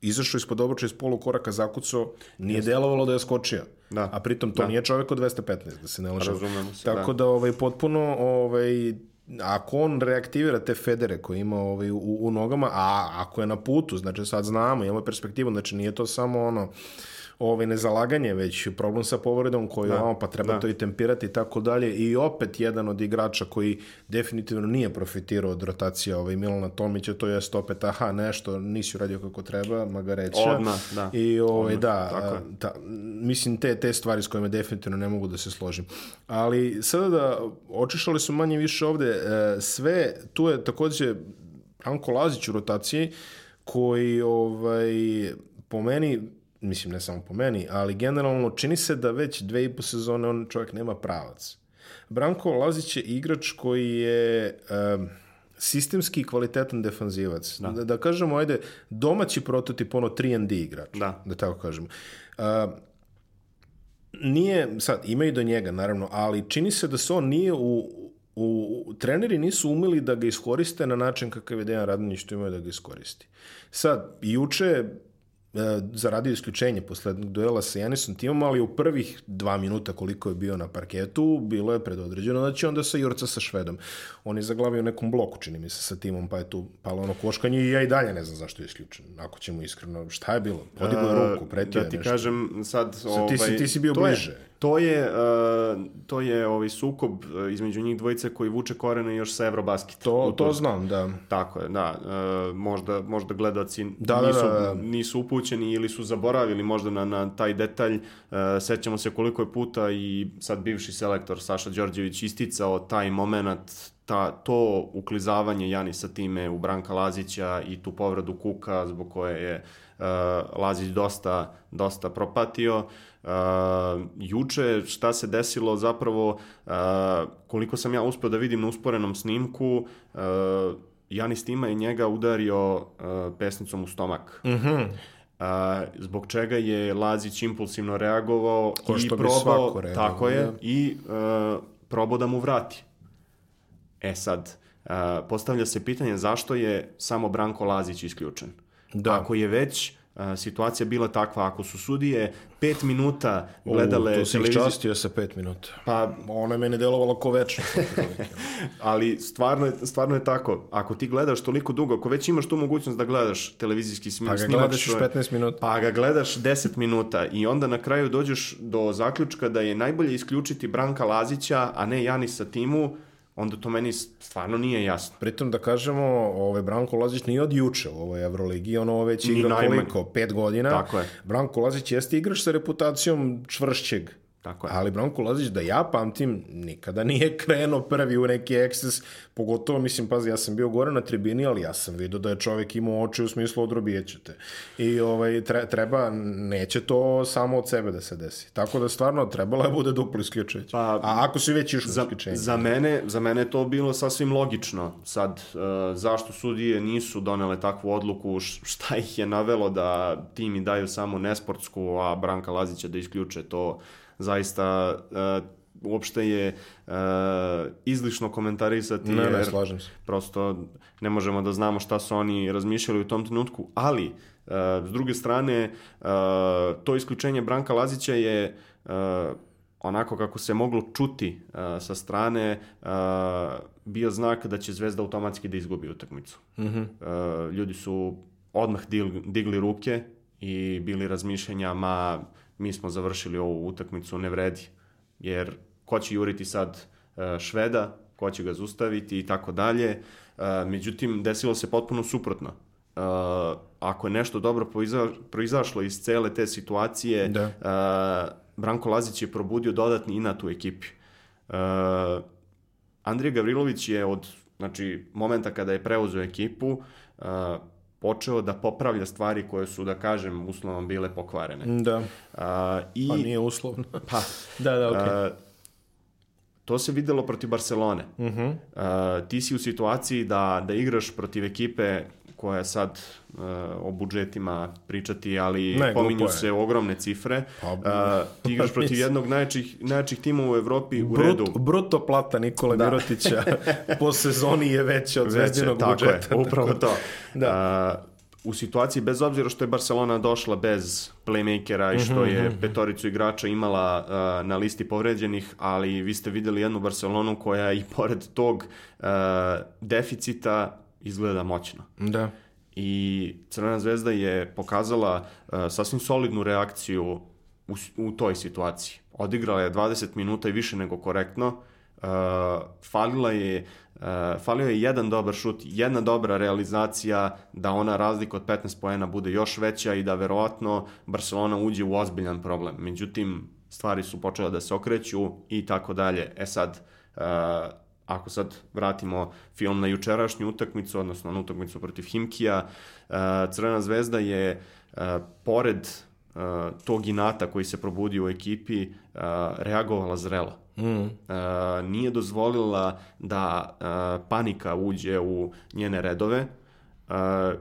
izašao ispod obruča iz polu koraka zakucao, nije delovalo da je skočio. Da. A pritom to nije čovjek od 215, da se ne lažemo. Tako da, ovaj, potpuno, ovaj, ako on reaktivira te federe koje ima ovaj, u, u nogama, a ako je na putu, znači sad znamo, imamo perspektivu, znači nije to samo ono, ovaj, nezalaganje, već problem sa povredom koju, da, pa treba da. to i tempirati i tako dalje. I opet jedan od igrača koji definitivno nije profitirao od rotacija ovaj, Milana Tomića, to jest opet, aha, nešto, nisi uradio kako treba, Magareća. Odmah, da. I ovaj, Odmah, da, tako ta, mislim, te, te stvari s kojima definitivno ne mogu da se složim. Ali sada da očišali su manje više ovde, e, sve, tu je takođe Anko Lazić u rotaciji, koji ovaj, po meni, mislim ne samo po meni, ali generalno čini se da već dve i po sezone on čovjek nema pravac. Branko Lazić je igrač koji je um, sistemski i kvalitetan defanzivac. Da. da, da kažemo, ajde, domaći prototip, ono 3 D igrač. Da. Da tako kažemo. Uh, nije, sad, ima i do njega, naravno, ali čini se da se on nije u, u, treneri nisu umeli da ga iskoriste na način kakav je Dejan Radonjić to imao da ga iskoristi. Sad, juče zaradio isključenje posle duela sa Janisom Timom, ali u prvih dva minuta koliko je bio na parketu, bilo je predodređeno da će onda sa Jurca sa Švedom. On je zaglavio nekom bloku, čini mi se, sa timom, pa je tu palo ono koškanje i ja i dalje ne znam zašto je isključen. Ako ćemo iskreno, šta je bilo? Podigao je ruku, pretio da je ti nešto. kažem sad ti si- ovaj, ti si bio to bliže. je, to je uh, to je ovaj sukob uh, između njih dvojice koji vuče korene još sa Eurobasket. To, to znam, da. Tako je, da. Uh, možda, možda gledaci Da, da, nisu, da, da. nisu upućeni ili su zaboravili možda na, na taj detalj. Uh, sećamo se koliko je puta i sad bivši selektor Saša Đorđević isticao taj moment ta, to uklizavanje Janisa time u Branka Lazića i tu povredu Kuka zbog koje je uh, Lazić dosta, dosta propatio. Uh, juče šta se desilo zapravo, uh, koliko sam ja uspeo da vidim na usporenom snimku, uh, Janis Tima je njega udario uh, pesnicom u stomak. Mhm. Uh, zbog čega je Lazić impulsivno reagovao Ko i probao, reagovao, tako je, da. i uh, probao da mu vrati. E sad, uh, postavlja se pitanje zašto je samo Branko Lazić isključen. Da. Ako je već a, situacija bila takva. Ako su sudije pet minuta gledale U, tu si televiziju- častio sa pet minuta. Pa, je meni delovalo ko večno. (laughs) ali stvarno je, stvarno je tako. Ako ti gledaš toliko dugo, ako već imaš tu mogućnost da gledaš televizijski smi- Pa ga snimak, gledaš što još je- 15 minuta. Pa ga gledaš 10 minuta i onda na kraju dođeš do zaključka da je najbolje isključiti Branka Lazića, a ne Janisa Timu, onda to meni stvarno nije jasno. Pritom da kažemo, ovaj Branko Lazić nije od juče u ovoj Evroligi, ono već igra koliko? Pet godina. Tako je. Branko Lazić jeste igrač sa reputacijom čvršćeg. Tako je. Ali Branko Lazić, da ja pamtim, nikada nije (laughs) krenuo prvi u neki ekses, pogotovo, mislim, pazi, ja sam bio gore na tribini, ali ja sam vidio da je čovek imao oči u smislu odrobijećete. I ovaj, tre- treba, neće to samo od sebe da se desi. Tako da stvarno trebalo je bude duplo isključujuće. Pa, A ako si već išao Za, isključenje. za, mene, za mene je to bilo sasvim logično. Sad, uh, zašto sudije nisu donele takvu odluku, šta ih je navelo da timi daju samo nesportsku, a Branka Lazića da isključe, to zaista uh, uopšte je uh, izlišno komentarisati. Ne, ne, jer slažem se. prosto ne možemo da znamo šta su oni razmišljali u tom trenutku, ali uh, s druge strane uh, to isključenje Branka Lazića je uh, onako kako se moglo čuti uh, sa strane uh, bio znak da će Zvezda automatski da izgubi utakmicu. Mhm. Uh, ljudi su odmah digli, digli ruke i bili razmišljanja ma mi smo završili ovu utakmicu, ne vredi. Jer ko će juriti sad uh, Šveda, ko će ga zaustaviti i tako dalje. Uh, Međutim, desilo se potpuno suprotno. Uh, ako je nešto dobro proiza, proizašlo iz cele te situacije, Da. uh, Branko Lazić je probudio dodatni inat u ekipi. Uh, Andrija Gavrilović je od znači, momenta kada je preuzeo ekipu uh, počeo da popravlja stvari koje su, da kažem, uslovno bile pokvarene. Da, Uh, I, pa nije uslovno. pa, (laughs) da, da, okej. uh, to se videlo protiv Barcelone. Mhm. Uh, ti si u situaciji da, da igraš protiv ekipe koja sad uh, o budžetima pričati, ali Ne, pominju se ogromne cifre. Pa, Uh, ti igraš protiv jednog najjačih, najjačih tima u Evropi u redu. Brut, bruto plata Nikole Da. Mirotića (laughs) po sezoni je veća od zvezdinog tako budžeta. Je, upravo to. Da. Uh, u situaciji, bez obzira što je Barcelona došla bez playmakera i Mhm, što je petoricu igrača imala uh, na listi povređenih, ali vi ste videli jednu Barcelonu koja i pored tog uh, deficita izgleda moćno. Da. I Crvena zvezda je pokazala uh, sasvim solidnu reakciju u, u toj situaciji. Odigrala je 20 minuta i više nego korektno. Uh, falila je, uh, falio je jedan dobar šut, jedna dobra realizacija da ona razlika od 15 poena bude još veća i da verovatno Barcelona uđe u ozbiljan problem. Međutim, stvari su počele da se okreću i tako dalje. E sad, uh, ako sad vratimo film na jučerašnju utakmicu, odnosno na utakmicu protiv Himkija, uh, Crvena zvezda je uh, pored uh, tog inata koji se probudio u ekipi reagovala zrelo. Mm. Nije dozvolila da panika uđe u njene redove. Uh,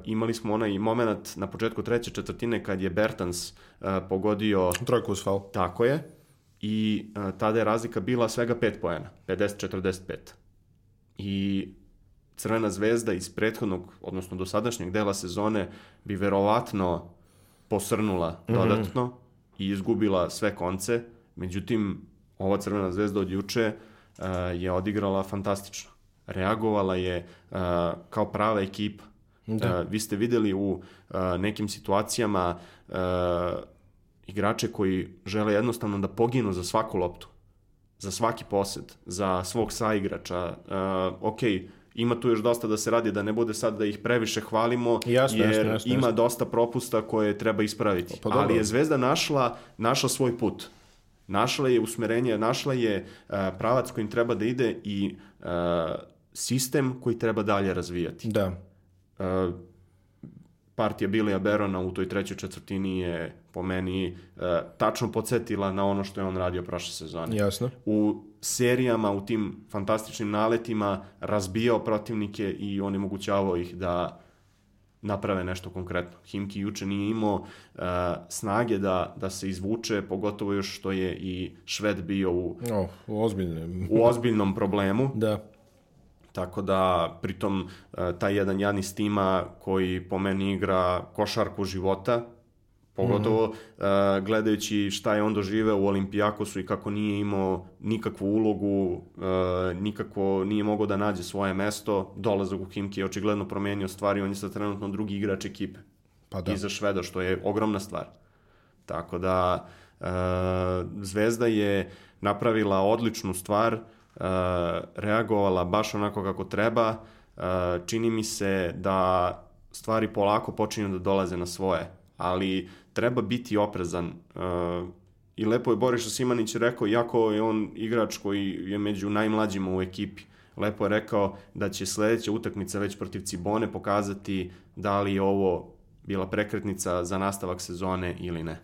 imali smo onaj moment na početku treće četvrtine kad je Bertans uh, pogodio Trojku uz faul. tako je. I uh, tada je razlika bila svega 5 poena, 50-45. I Crvena zvezda iz prethodnog, odnosno dosadašnjeg dela sezone bi verovatno posrnula dodatno i izgubila sve konce. Međutim, ova Crvena zvezda od juče uh, je odigrala fantastično. Reagovala je uh, kao prava ekipa. Da. Uh, vi ste videli u uh, nekim situacijama uh, igrače koji žele jednostavno da poginu za svaku loptu, za svaki posed, za svog saigrača. Uh, ok, ima tu još dosta da se radi, da ne bude sad da ih previše hvalimo, Jasno, jer jasno, jasno, ima dosta propusta koje treba ispraviti. Pa dobro. Ali je Zvezda našla, našla svoj put. Našla je usmerenje, našla je uh, pravac kojim treba da ide i uh, sistem koji treba dalje razvijati. Da. Uh, partija Bilija Berona u toj trećoj četvrtini je po meni uh, tačno podsjetila na ono što je on radio prošle sezone. Jasno. U serijama, u tim fantastičnim naletima razbijao protivnike i onemogućavao ih da naprave nešto konkretno. Himki juče nije imao uh, snage da, da se izvuče, pogotovo još što je i Šved bio u, O, ozbiljno. u ozbiljnom problemu. Da. Tako da, pritom, e, taj jedan Janis Tima koji po meni igra košarku života, Pogotovo uh, gledajući šta je on doživeo u Olimpijakosu i kako nije imao nikakvu ulogu, uh, nikako nije mogao da nađe svoje mesto, dolazak u Himki je očigledno promenio stvari, on je sad trenutno drugi igrač ekipe. Pa da. Iza Šveda, što je ogromna stvar. Tako da uh, Zvezda je napravila odličnu stvar, uh, reagovala baš onako kako treba, uh, čini mi se da stvari polako počinju da dolaze na svoje, ali treba biti oprezan. Uh, I lepo je Boriša Simanić rekao, iako je on igrač koji je među najmlađima u ekipi, lepo je rekao da će sledeća utakmica već protiv Cibone pokazati da li je ovo bila prekretnica za nastavak sezone ili ne.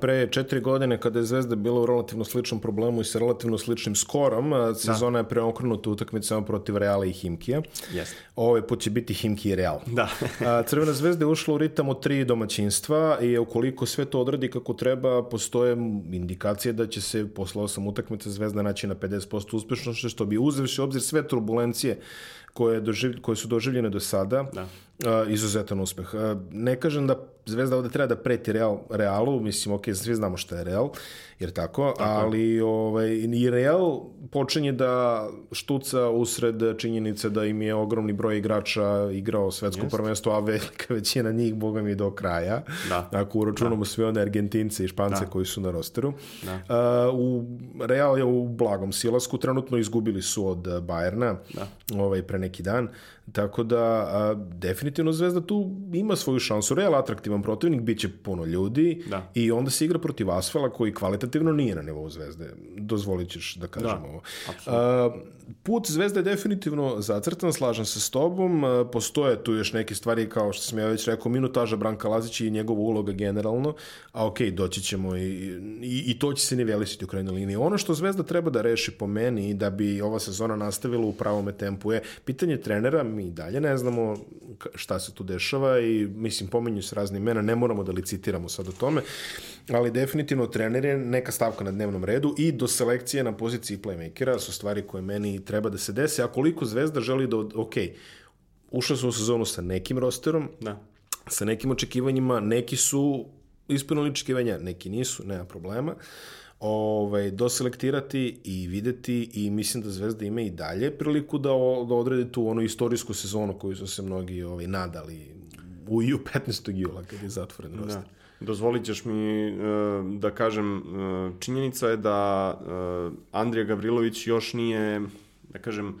Pre četiri godine, kada je Zvezda bila u relativno sličnom problemu i sa relativno sličnim skorom, sezona da. je preokrenuta utakmicama protiv Reala i Himkija. Jeste. Ovaj put će biti Himki i Real. Da. (laughs) Crvena zvezda je ušla u ritam od tri domaćinstva i ukoliko sve to odradi kako treba, postoje indikacije da će se posle osam utakmica Zvezda naći na 50% uspešnosti, što bi uzevši obzir sve turbulencije koje, doživ, koje su doživljene do sada, da. Izuzetan uspeh. Ne kažem da Zvezda ovde treba da preti Real, Realu, mislim, ok, svi znamo šta je Real, jer tako, tako. ali ovaj, i Real počinje da štuca usred činjenice da im je ogromni broj igrača igrao svetsko Jest. prvenstvo, a velika (laughs) većina njih, boga mi, do kraja. Da. Ako uračunamo da. sve one Argentince i Špance da. koji su na rosteru. Da. Uh, u, Real je u blagom silasku, trenutno izgubili su od Bajerna da. ovaj, pre neki dan, tako da a, definitivno Zvezda tu ima svoju šansu. Real atraktivan protivnik, bit će puno ljudi da. i onda se igra protiv Asfala koji kvalitativno nije na nivou Zvezde. Dozvolit ćeš da kažem da, ovo. A, put Zvezde je definitivno zacrtan, slažem se s tobom. A, postoje tu još neke stvari kao što sam ja već rekao, minutaža Branka Lazića i njegova uloga generalno, a ok, doći ćemo i, i, i to će se nivelisiti u krajnjoj liniji. Ono što Zvezda treba da reši po meni da bi ova sezona nastavila u pravome tempu je pitanje trenera, mi dalje ne znamo šta se tu dešava i mislim pomenju se razni imena, ne moramo da licitiramo sad o tome, ali definitivno trener je neka stavka na dnevnom redu i do selekcije na poziciji playmakera su stvari koje meni treba da se dese, a koliko Zvezda želi da, ok, ušla su u sezonu sa nekim rosterom, da. sa nekim očekivanjima, neki su ispunili očekivanja, neki nisu, nema problema. Ovaj, doselektirati i videti i mislim da Zvezda ima i dalje priliku da, o, da odredi tu onu istorijsku sezonu koju su se mnogi ovaj, nadali u, i u 15. jula kad je zatvoren da. roster. Da. Dozvolit ćeš mi uh, da kažem, uh, činjenica je da uh, Andrija Gavrilović još nije, da kažem,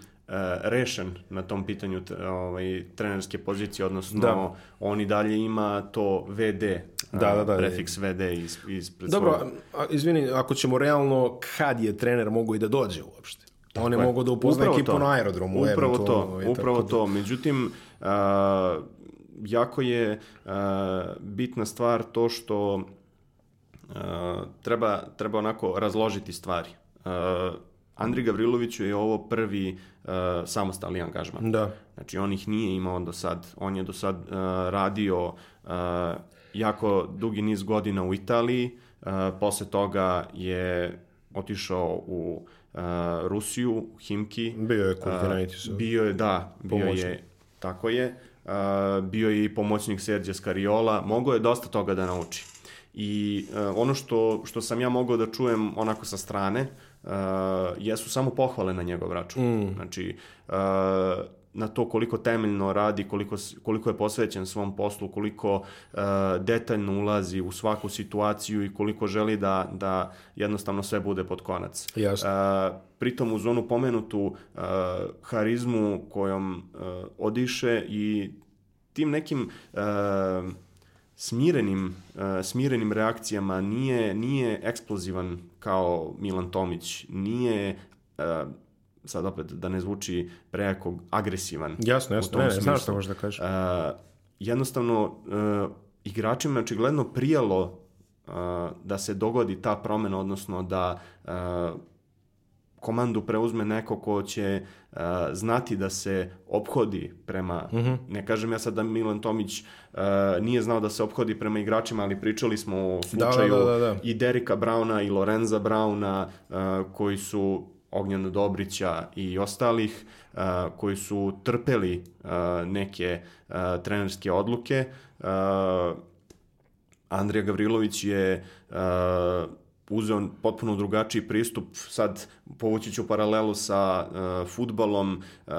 rešen na tom pitanju ovaj, trenerske pozicije, odnosno da. on i dalje ima to VD, da, da, da, prefiks VD iz, iz Dobro, a, izvini, ako ćemo realno, kad je trener mogu i da dođe uopšte? Tako on je, je. mogao da upozna upravo ekipu to. na aerodromu. Upravo to, upravo to. Da... Međutim, uh, jako je uh, bitna stvar to što uh, treba, treba onako razložiti stvari. Uh, Andri Gavriloviću je ovo prvi uh, samostalni angažman. Da. Znači, on ih nije imao do sad. On je do sad uh, radio uh, jako dugi niz godina u Italiji, uh, posle toga je otišao u uh, Rusiju, u Himki. Bio je Kurtinaitis. Uh, bio je, da, bio pomoćnik. je, tako je. Bio je i pomoćnik Serđa Skariola. Mogao je dosta toga da nauči. I uh, ono što, što sam ja mogao da čujem onako sa strane, uh, jesu samo pohvale na njegov račun. Mm. Znači, uh, na to koliko temeljno radi, koliko, koliko je posvećen svom poslu, koliko uh, detaljno ulazi u svaku situaciju i koliko želi da, da jednostavno sve bude pod konac. Jasno. Uh, pritom uz onu pomenutu uh, harizmu kojom uh, odiše i tim nekim uh, smirenim, uh, smirenim reakcijama nije, nije eksplozivan kao Milan Tomić, nije uh, sad opet da ne zvuči prejako agresivan. Jasno, jasno, ne, ne, znaš što možda kažeš. Uh, jednostavno, uh, igračima je očigledno prijalo uh, da se dogodi ta promena, odnosno da uh, komandu preuzme neko ko će uh, znati da se obhodi prema, uh mhm. -huh. ne kažem ja sad da Milan Tomić uh, nije znao da se obhodi prema igračima, ali pričali smo o da, slučaju da, da, da, da. i Derika Brauna i Lorenza Brauna uh, koji su Ognjana Dobrića i ostalih uh, koji su trpeli uh, neke uh, trenerske odluke, uh, Andrija Gavrilović je uzeo potpuno drugačiji pristup. Sad povući ću paralelu sa uh, futbalom. Uh,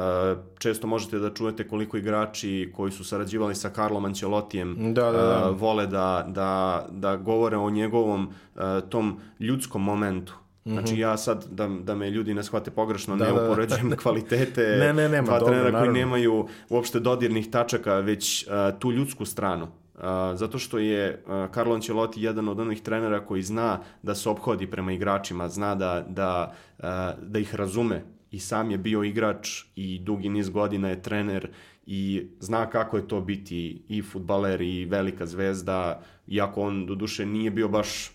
često možete da čujete koliko igrači koji su sarađivali sa Carlom Ancelottijem Da, da, da. Uh, vole da, da, da govore o njegovom uh, tom ljudskom momentu. Znači ja sad, da, da me ljudi ne shvate pogrešno, Da, ne da, da. upoređujem (laughs) kvalitete Ne, ne, nema, dva dobro, trenera koji naravno. nemaju uopšte dodirnih tačaka, već uh, tu ljudsku stranu. Uh, zato što je uh, Carlo Ancelotti jedan od onih trenera koji zna da se obhodi prema igračima, zna da, da, uh, da ih razume i sam je bio igrač i dugi niz godina je trener i zna kako je to biti i futbaler i velika zvezda, iako on do duše nije bio baš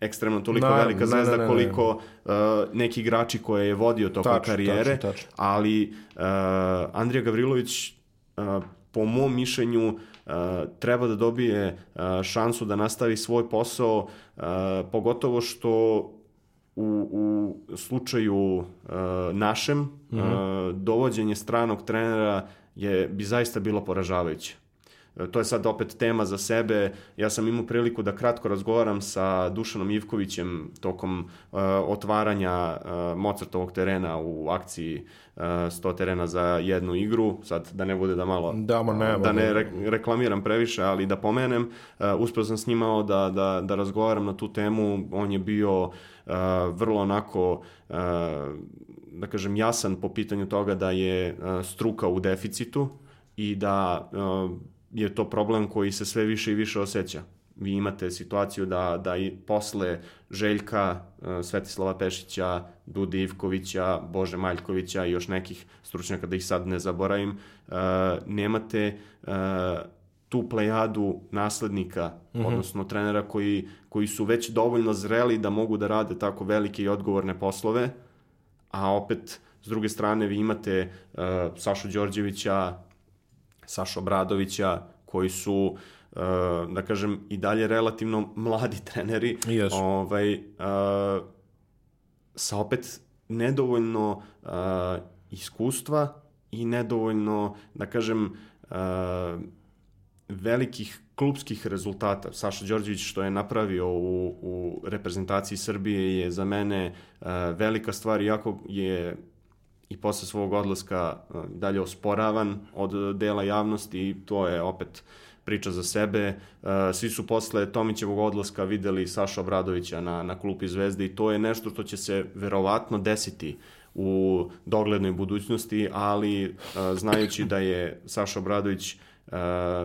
ekstremno toliko Ne, velika zvezda ne, ne, ne. koliko uh, neki igrači koje je vodio tokom Tačno, karijere, tačno, tačno. ali uh, Andrija Gavrilović uh, po mom mišljenju uh, treba da dobije uh, šansu da nastavi svoj posao, uh, pogotovo što u, u slučaju uh, našem uh, dovođenje stranog trenera je bi zaista bilo poražavajuće. E, To je sad opet tema za sebe. Ja sam imao priliku da kratko razgovaram sa Dušanom Ivkovićem tokom uh, otvaranja uh, Mozartovog terena u akciji uh, 100 terena za jednu igru. Sad da ne bude da malo Da, ma ne, da ne ne. re- reklamiram previše, ali da pomenem, uh, uspeo sam s njima da, da, da razgovaram na tu temu. On je bio uh, vrlo onako uh, da kažem jasan po pitanju toga da je uh, struka u deficitu i da uh, je to problem koji se sve više i više osjeća. Vi imate situaciju da, da i posle Željka, uh, Svetislava Pešića, Dude Ivkovića, Bože Maljkovića i još nekih stručnjaka, da ih sad ne zaboravim, uh, nemate uh, tu plejadu naslednika, odnosno trenera koji, koji su već dovoljno zreli da mogu da rade tako velike i odgovorne poslove, a opet s druge strane vi imate uh, Sašu Đorđevića, Sašu Obradovića, koji su, uh, da kažem, i dalje relativno mladi treneri, Jesu. ovaj, uh, sa opet nedovoljno uh, iskustva i nedovoljno, da kažem, velikih klubskih rezultata. Saša Đorđević što je napravio u, u reprezentaciji Srbije je za mene uh, velika stvar, iako je i posle svog odlaska uh, dalje osporavan od dela javnosti i to je opet priča za sebe. Uh, svi su posle Tomićevog odlaska videli Saša Obradovića na, na klupi Zvezde i to je nešto što će se verovatno desiti u doglednoj budućnosti, ali uh, znajući da je Saša Obradović uh,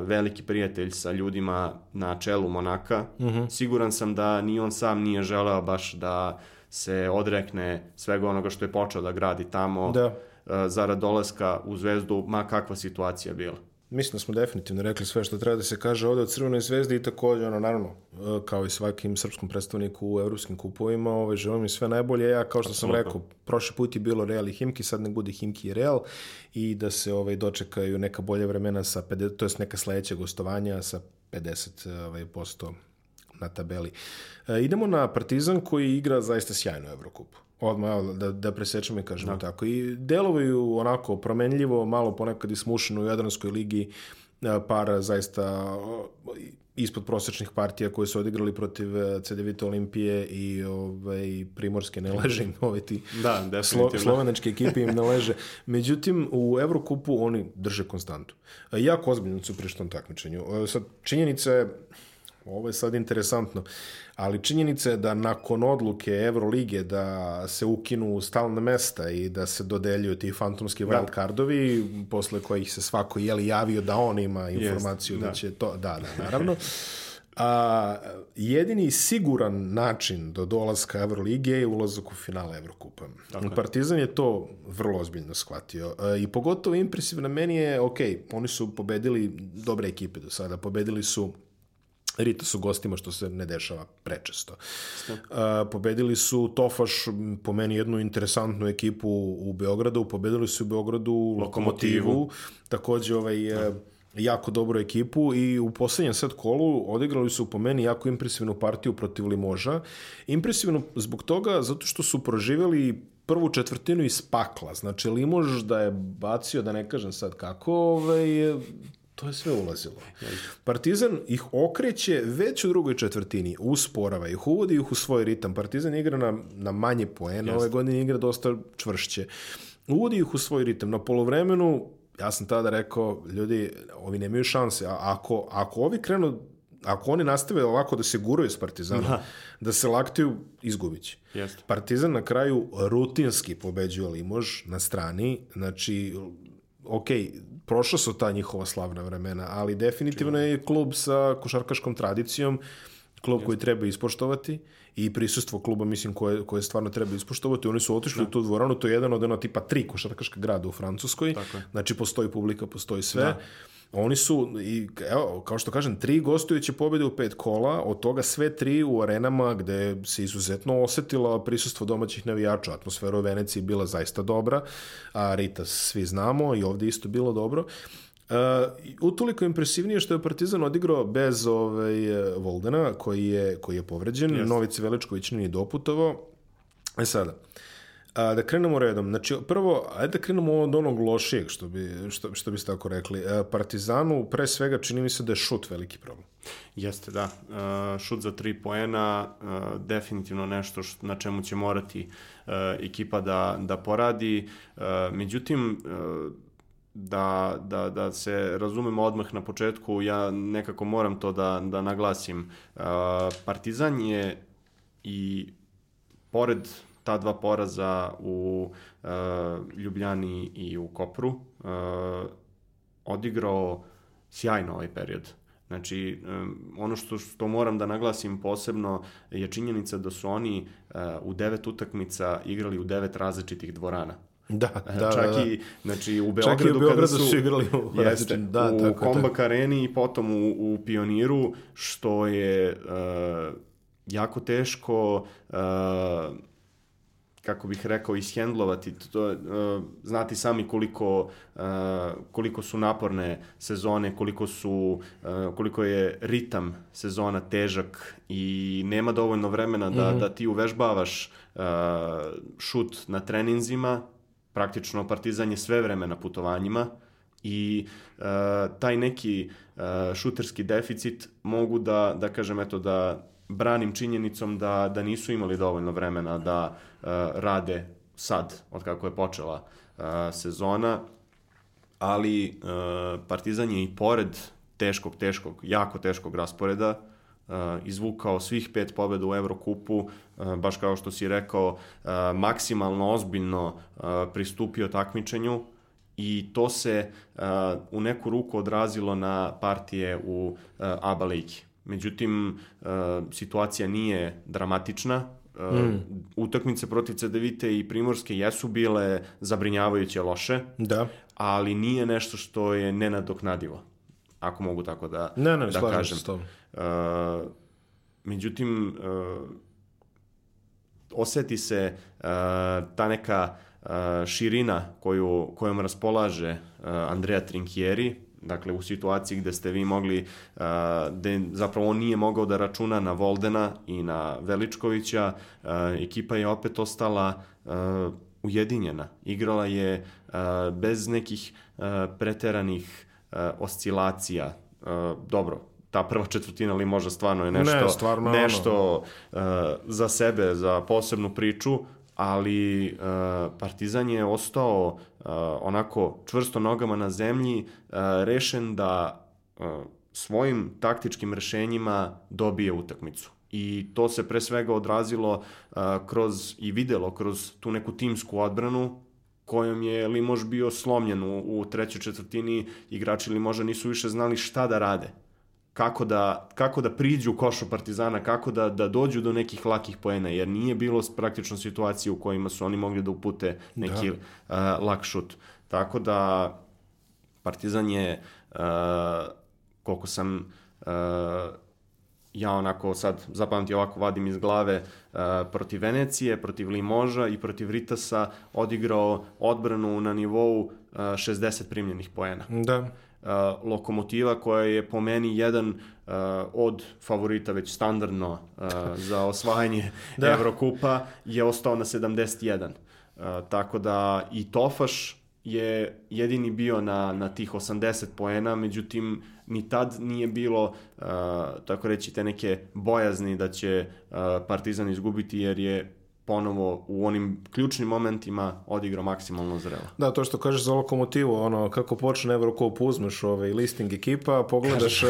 veliki prijatelj sa ljudima na čelu Monaka, siguran sam da ni on sam nije želeo baš da se odrekne svega onoga što je počeo da gradi tamo Da. uh, zarad dolaska u Zvezdu, ma kakva situacija bila. Mislim da smo definitivno rekli sve što treba da se kaže ovde o Crvenoj zvezdi i takođe, ono, naravno, e, kao i svakim srpskom predstavniku u evropskim kupovima, ovaj, želim im sve najbolje. Ja, kao što sam Apsolutno. rekao, prošli put je bilo Real i Himki, sad ne bude Himki i Real i da se ovaj, dočekaju neka bolja vremena sa 50, to jest neka sledeća gostovanja sa 50 ovaj, posto na tabeli. E, idemo na Partizan koji igra zaista sjajno Evrokupu. Odmah da, da presečemo i kažemo tako. I deluju onako promenljivo, malo ponekad i smušeno u Jadranskoj ligi e, par zaista o, ispod prosečnih partija koje su odigrali protiv e, CDVita Olimpije i ovaj, Primorske ne leže im ovaj ti Da, Slo, slovenačke ekipe im ne leže. Međutim, u Evrokupu oni drže konstantu. E, Jako ozbiljno su prišli tom takmičenju. E, Sad, činjenica je, ovo je sad interesantno, ali činjenica je da nakon odluke Evrolige da se ukinu stalna mesta i da se dodeljuju ti fantomski wild cardovi, posle kojih se svako jeli javio da on ima informaciju da da. će to, da, da, naravno. A, jedini siguran način do dolaska Evrolige je ulazak u finale Evrokupa. Partizan je to vrlo ozbiljno shvatio. E, I pogotovo impresivno meni je, ok, oni su pobedili dobre ekipe do sada, pobedili su Rita su gostima, što se ne dešava prečesto. Uh, pobedili su Tofaš, po meni jednu interesantnu ekipu u Beogradu, pobedili su u Beogradu Lokomotivu, Lokomotivu. takođe ovaj, e, jako dobru ekipu i u poslednjem set kolu odigrali su po meni jako impresivnu partiju protiv Limoža. Impresivnu zbog toga zato što su proživjeli prvu četvrtinu iz pakla. Znači, Limož da je bacio, da ne kažem sad kako, ovaj, to je sve ulazilo. Partizan ih okreće već u drugoj četvrtini, usporava ih, uvodi ih u svoj ritam. Partizan igra na, na manje poena, ove godine igra dosta čvršće. Uvodi ih u svoj ritam. Na polovremenu, ja sam tada rekao, ljudi, ovi nemaju šanse. A ako, ako ovi krenu ako oni nastave ovako da se guraju s Partizanom, da, da se laktaju, izgubit će. Jeste. Partizan na kraju rutinski pobeđuje Limož na strani, znači, ok, prošla su ta njihova slavna vremena, ali definitivno je klub sa košarkaškom tradicijom, klub Jeste. koji treba ispoštovati i prisustvo kluba, mislim, koje, koje stvarno treba ispoštovati. Oni su otišli da. u tu dvoranu, to je jedan od ono tipa tri košarkaška grada u Francuskoj. Tako je. Znači, postoji publika, postoji sve. Da Oni su, i, evo, kao što kažem, tri gostujuće pobjede u pet kola, od toga sve tri u arenama gde se izuzetno osetila prisustvo domaćih navijača. Atmosfera u Veneciji bila zaista dobra, a Rita svi znamo i ovde isto bilo dobro. Uh, utoliko impresivnije što je Partizan odigrao bez ovaj, Voldena, koji je, koji je povređen. Yes. Novice Veličković nije doputovao. E sada, A, da krenemo redom. Znači, prvo, ajde da krenemo od onog lošijeg, što bi, što, što biste tako rekli. E, Partizanu, pre svega, čini mi se da je šut veliki problem. Jeste, da. Uh, šut za tri poena, uh, definitivno nešto što, na čemu će morati uh, ekipa da, da poradi. Uh, međutim, uh, da, da, da se razumemo odmah na početku, ja nekako moram to da, da naglasim. Partizan je i pored ta dva poraza u uh, Ljubljani i u Kopru uh, odigrao sjajno ovaj period. Znači, um, ono što, što moram da naglasim posebno je činjenica da su oni uh, u devet utakmica igrali u devet različitih dvorana. Da, da, Čak da, da. i, znači, u Beogradu, Čak i u Beogradu su, su igrali u jeste, da, u tako, Kombak tako. areni i potom u, u Pioniru, što je uh, jako teško uh, kako bih rekao, ishendlovati, to, uh, znati sami koliko, uh, koliko su naporne sezone, koliko, su, uh, koliko je ritam sezona težak i nema dovoljno vremena da, mm -hmm. da ti uvežbavaš uh, šut na treninzima, praktično Partizan je sve vreme na putovanjima i uh, taj neki uh, šuterski deficit mogu da, da kažem, eto, da branim činjenicom da, da nisu imali dovoljno vremena da uh, rade sad, od kako je počela uh, sezona, ali uh, Partizan je i pored teškog, teškog, jako teškog rasporeda izvukao svih pet pobjeda u Evrokupu, baš kao što si rekao, maksimalno ozbiljno pristupio takmičenju i to se u neku ruku odrazilo na partije u ABA ligi. Međutim, situacija nije dramatična. Uh, mm. Utakmice protiv Cedevite i Primorske jesu bile zabrinjavajuće loše, da. ali nije nešto što je nenadoknadivo, ako mogu tako da, ne, ne, da kažem. S tom. Uh, međutim, uh, oseti se uh, ta neka uh, širina koju, kojom raspolaže uh, Andrea Trinkieri, Dakle, u situaciji gde ste vi mogli, gde zapravo on nije mogao da računa na Voldena i na Veličkovića, ekipa je opet ostala ujedinjena. Igrala je bez nekih preteranih oscilacija. Dobro, ta prva četvrtina ali možda stvarno je nešto, ne, stvarno nešto ono. uh, za sebe, za posebnu priču, ali uh, Partizan je ostao uh, onako čvrsto nogama na zemlji, uh, rešen da uh, svojim taktičkim rešenjima dobije utakmicu. I to se pre svega odrazilo uh, kroz i videlo kroz tu neku timsku odbranu kojom je Limož bio slomljen u, u trećoj četvrtini, igrači Limoža nisu više znali šta da rade kako da, kako da priđu košu Partizana, kako da, da dođu do nekih lakih poena, jer nije bilo praktično situacije u kojima su oni mogli da upute neki da. uh, lak šut. Tako da Partizan je, uh, koliko sam uh, ja onako sad zapamtio ovako vadim iz glave uh, protiv Venecije, protiv Limoža i protiv Ritasa odigrao odbranu na nivou uh, 60 primljenih poena. Da. Uh, lokomotiva koja je po meni jedan uh, od favorita već standardno uh, za osvajanje (laughs) da. Evrokupa je ostao na 71. Uh, tako da i Tofaš je jedini bio na, na tih 80 poena, međutim ni tad nije bilo uh, tako reći te neke bojazni da će uh, Partizan izgubiti jer je ponovo u onim ključnim momentima odigrao maksimalno zrelo. Da, to što kažeš za lokomotivu, ono, kako počne Eurocup, uzmeš ovaj listing ekipa, pogledaš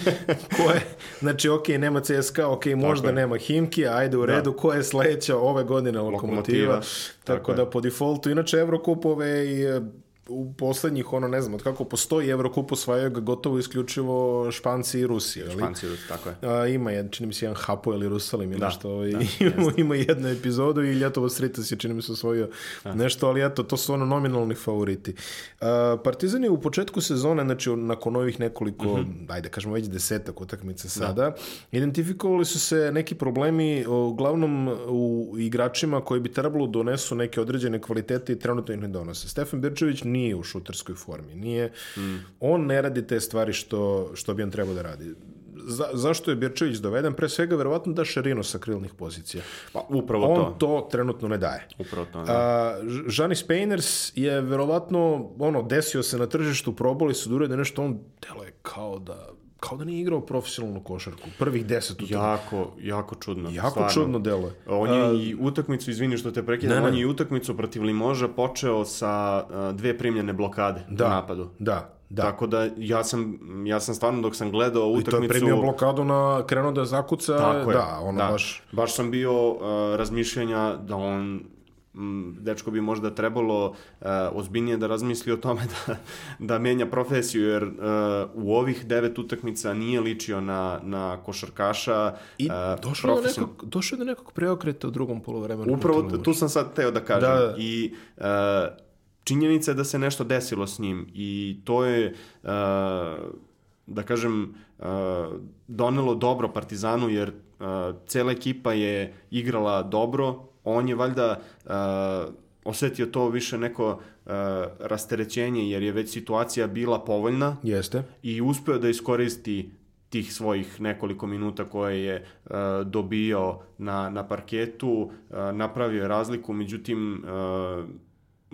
(laughs) ko je, znači, ok, nema CSKA, ok, možda nema Himki, ajde u redu, da. ko je sledeća ove godine lokomotiva, lokomotiva tako, tako da po defaultu, inače Eurocupove i eh, u poslednjih, ono, ne znam, od kako postoji Evrokup osvajaju ga gotovo isključivo Španci i Rusi. Ali? Španci i Rusi, tako je. A, ima, je, čini mi se, jedan Hapo ili Rusalim ili da, nešto. Ovaj, da, (laughs) ima, ima jednu epizodu i Ljetovo Sritas je, čini mi se, osvojio da. nešto, ali eto, to su ono nominalni favoriti. A, Partizan je u početku sezone, znači, nakon ovih nekoliko, mm -hmm. ajde, kažemo već desetak utakmica sada, da. identifikovali su se neki problemi, uglavnom u igračima koji bi trebalo da donesu neke određene kvalitete i trenutno ih ne donose. Stefan Birčević nije u šuterskoj formi. Nije, mm. On ne radi te stvari što, što bi on trebao da radi. Za, zašto je Birčević doveden? Pre svega, verovatno da širinu sa krilnih pozicija. Pa, upravo on to. On to trenutno ne daje. Upravo to, da. A, Žanis Painters je verovatno, ono, desio se na tržištu, probali su da urede nešto, on delo je kao da kao da nije igrao profesionalnu košarku. Prvih deset utakmica. Jako, jako čudno. Jako stvarno. čudno delo. On je uh, i utakmicu, izvini što te prekidam, on je i utakmicu protiv Limoža počeo sa uh, dve primljene blokade da, na napadu. Da, Da. Tako da ja sam, ja sam stvarno dok sam gledao utakmicu... I to je primio blokadu na krenuo da zakuca, Tako je. da, ono da. baš... Baš sam bio uh, razmišljanja da on dečko bi možda trebalo uh, ozbiljnije da razmisli o tome (laughs) da, da menja profesiju, jer uh, u ovih devet utakmica nije ličio na, na košarkaša. I uh, došlo, profesion... do nekog, došlo do nekog preokreta u drugom polovremenu. Upravo tu sam sad teo da kažem. Da. I uh, činjenica je da se nešto desilo s njim i to je, uh, da kažem, uh, donelo dobro Partizanu, jer uh, cela ekipa je igrala dobro, on je valjda uh, osetio to više neko uh, rasterećenje jer je već situacija bila povoljna. Jeste. I uspeo da iskoristi tih svojih nekoliko minuta koje je uh, dobio na, na parketu, uh, napravio je razliku, međutim uh,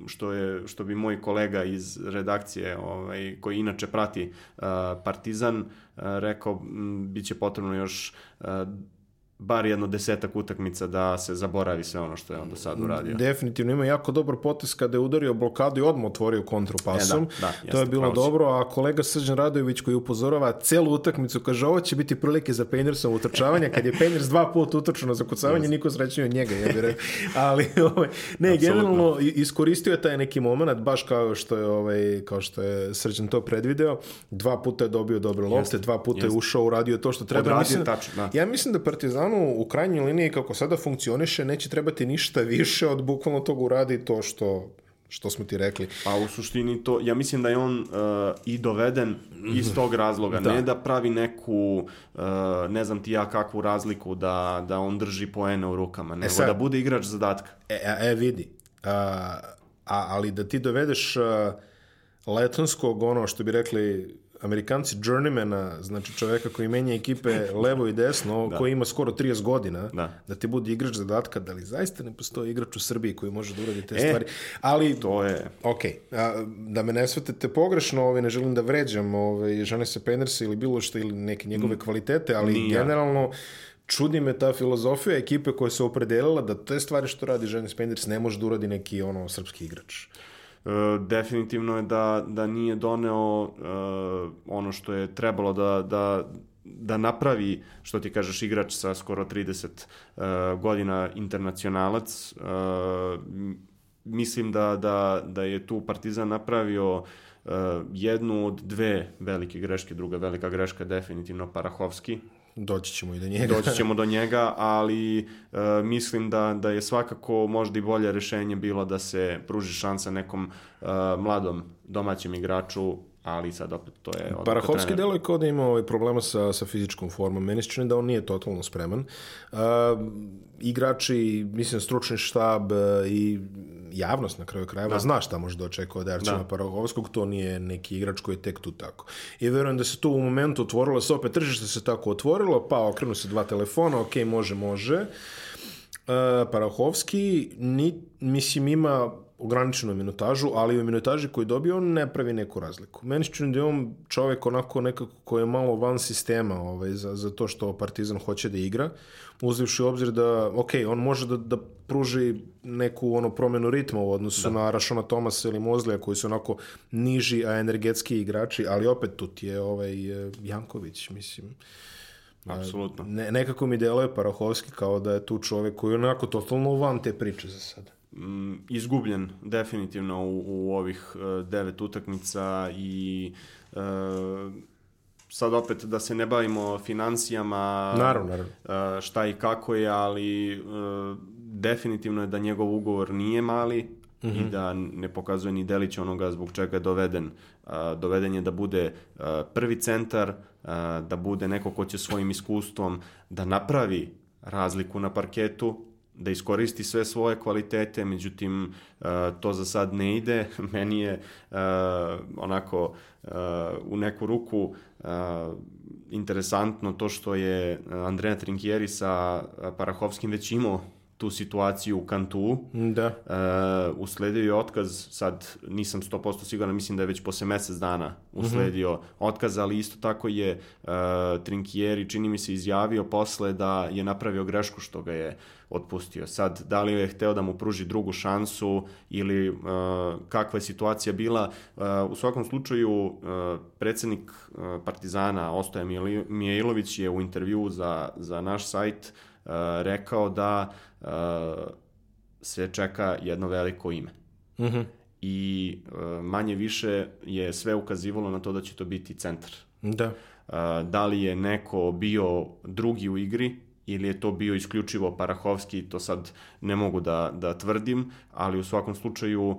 što je što bi moj kolega iz redakcije ovaj koji inače prati uh, Partizan uh, rekao biće potrebno još uh, bar jedno desetak utakmica da se zaboravi sve ono što je on do sada uradio. Definitivno ima jako dobar potes kada je udario blokadu i odmah otvorio kontru pasom. E, da, da, to je bilo pravoći. dobro, a kolega Srđan Radojević koji upozorava celu utakmicu kaže ovo će biti prilike za Pejnersom utrčavanja, kad je Pejners dva puta utrčao na zakucavanje, niko srećnije od njega, ja bih rekao. (laughs) Ali ovaj, ne, generalno iskoristio je taj neki moment, baš kao što je ovaj kao što je Srđan to predvideo, dva puta je dobio dobre lopte, dva puta jest. je ušao, uradio to što treba. Odradio mislim, tačno, da. Ja mislim da Partizan Partizanu u krajnjoj liniji kako sada funkcioniše neće trebati ništa više od bukvalno tog uradi to što što smo ti rekli. Pa u suštini to, ja mislim da je on uh, i doveden iz (laughs) tog razloga, da. ne da pravi neku, uh, ne znam ti ja kakvu razliku da, da on drži poene u rukama, nego e sad, da bude igrač zadatka. E, e, e vidi, uh, a, ali da ti dovedeš uh, letonskog, ono što bi rekli Amerikanci journeymana, znači čoveka koji menja ekipe levo i desno, da. koji ima skoro 30 godina, da. da ti bude igrač zadatka, da li zaista ne postoji igrač u Srbiji koji može da uradi te e, stvari. Ali, to je... Ok, a, da me ne svetete pogrešno, ovaj, ne želim da vređam ovaj, Žanese Penersa ili bilo što, ili neke njegove kvalitete, ali Nija. generalno čudi me ta filozofija ekipe koja se opredelila da te stvari što radi Žanis Penders ne može da uradi neki ono srpski igrač. E, definitivno je da, da nije doneo uh, ono što je trebalo da, da, da napravi, što ti kažeš, igrač sa skoro 30 uh, godina internacionalac. Uh, mislim da, da, da je tu Partizan napravio uh, jednu od dve velike greške, druga velika greška definitivno Parahovski, Doći ćemo i do njega. Doći ćemo do njega, ali e, mislim da, da je svakako možda i bolje rešenje bilo da se pruži šansa nekom e, mladom domaćem igraču ali sad opet to je... Parahovski delo je kao da ima ovaj problema sa, sa fizičkom formom. Meni se čini da on nije totalno spreman. Uh, igrači, mislim, stručni štab uh, i javnost na kraju krajeva da. zna šta može da očekuje od Arčeva da. Parahovskog, to nije neki igrač koji je tek tu tako. I verujem da se to u momentu otvorilo, se opet tržište se tako otvorilo, pa okrenu se dva telefona, ok, može, može. Uh, Parahovski, ni, mislim, ima ograničenu minutažu, ali u minutaži koju dobio on ne pravi neku razliku. Meni se čini da je on čovjek onako nekako koji je malo van sistema ovaj, za, za to što Partizan hoće da igra, uzivši u obzir da, ok, on može da, da pruži neku ono promjenu ritma u odnosu da. na Rašona Tomasa ili Mozlija koji su onako niži, a energetski igrači, ali opet tu ti je ovaj Janković, mislim. Apsolutno. Ne, nekako mi deluje Parahovski kao da je tu čovjek koji je onako totalno van te priče za sada. Mm, izgubljen definitivno u, u ovih uh, devet utakmica i uh, sad opet da se ne bavimo financijama naravno, naravno. Uh, šta i kako je, ali uh, definitivno je da njegov ugovor nije mali mm -hmm. i mhm. da ne pokazuje ni delić onoga zbog čega je doveden. Uh, doveden je da bude uh, prvi centar, uh, da bude neko ko će svojim iskustvom da napravi razliku na parketu, da iskoristi sve svoje kvalitete, međutim uh, to za sad ne ide. (laughs) Meni je uh, onako uh, u neku ruku interesantno to što je Andrea Trinkieri sa Parahovskim već imao tu situaciju u Kantu. Da. Uh, usledio je otkaz, sad nisam 100% siguran, mislim da je već posle mesec dana usledio mm -hmm. otkaz, ali isto tako je uh, Trinkieri, čini mi se, izjavio posle da je napravio grešku što ga je otpustio. Sad, da li je hteo da mu pruži drugu šansu ili uh, kakva je situacija bila, uh, u svakom slučaju uh, predsednik uh, Partizana Ostoja Mijailović je u intervju za, za naš sajt rekao da uh, se čeka jedno veliko ime. Mm -hmm. I uh, manje više je sve ukazivalo na to da će to biti centar. Da. Da li je neko bio drugi u igri, ili je to bio isključivo Parahovski, to sad ne mogu da, da tvrdim, ali u svakom slučaju uh,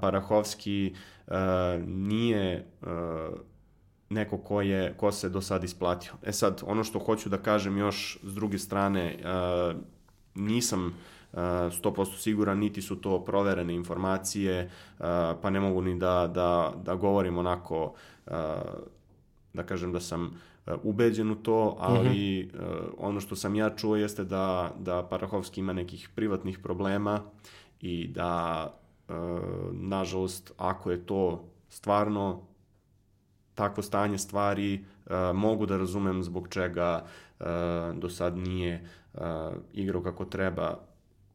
Parahovski uh, nije uh, neko ko, je, ko se do sad isplatio. E sad, ono što hoću da kažem još s druge strane, uh, nisam uh, 100% siguran, niti su to proverene informacije, uh, pa ne mogu ni da, da, da govorim onako, da kažem da sam ubeđen u to, ali mm -hmm. ono što sam ja čuo jeste da, da Parahovski ima nekih privatnih problema i da, nažalost, ako je to stvarno takvo stanje stvari, mogu da razumem zbog čega do sad nije igrao kako treba.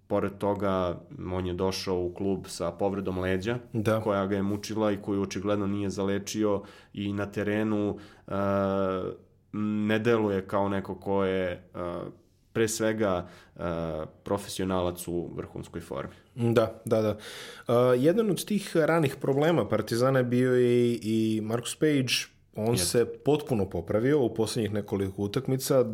Pored toga, on je došao u klub sa povredom leđa, da. koja ga je mučila i koju očigledno nije zalečio i na terenu uh, ne deluje kao neko ko je uh, pre svega uh, profesionalac u vrhunskoj formi. Da, da, da. Uh, jedan od tih ranih problema Partizana je bio i, i Marcus Page, on Jeste. se potpuno popravio u poslednjih nekoliko utakmica,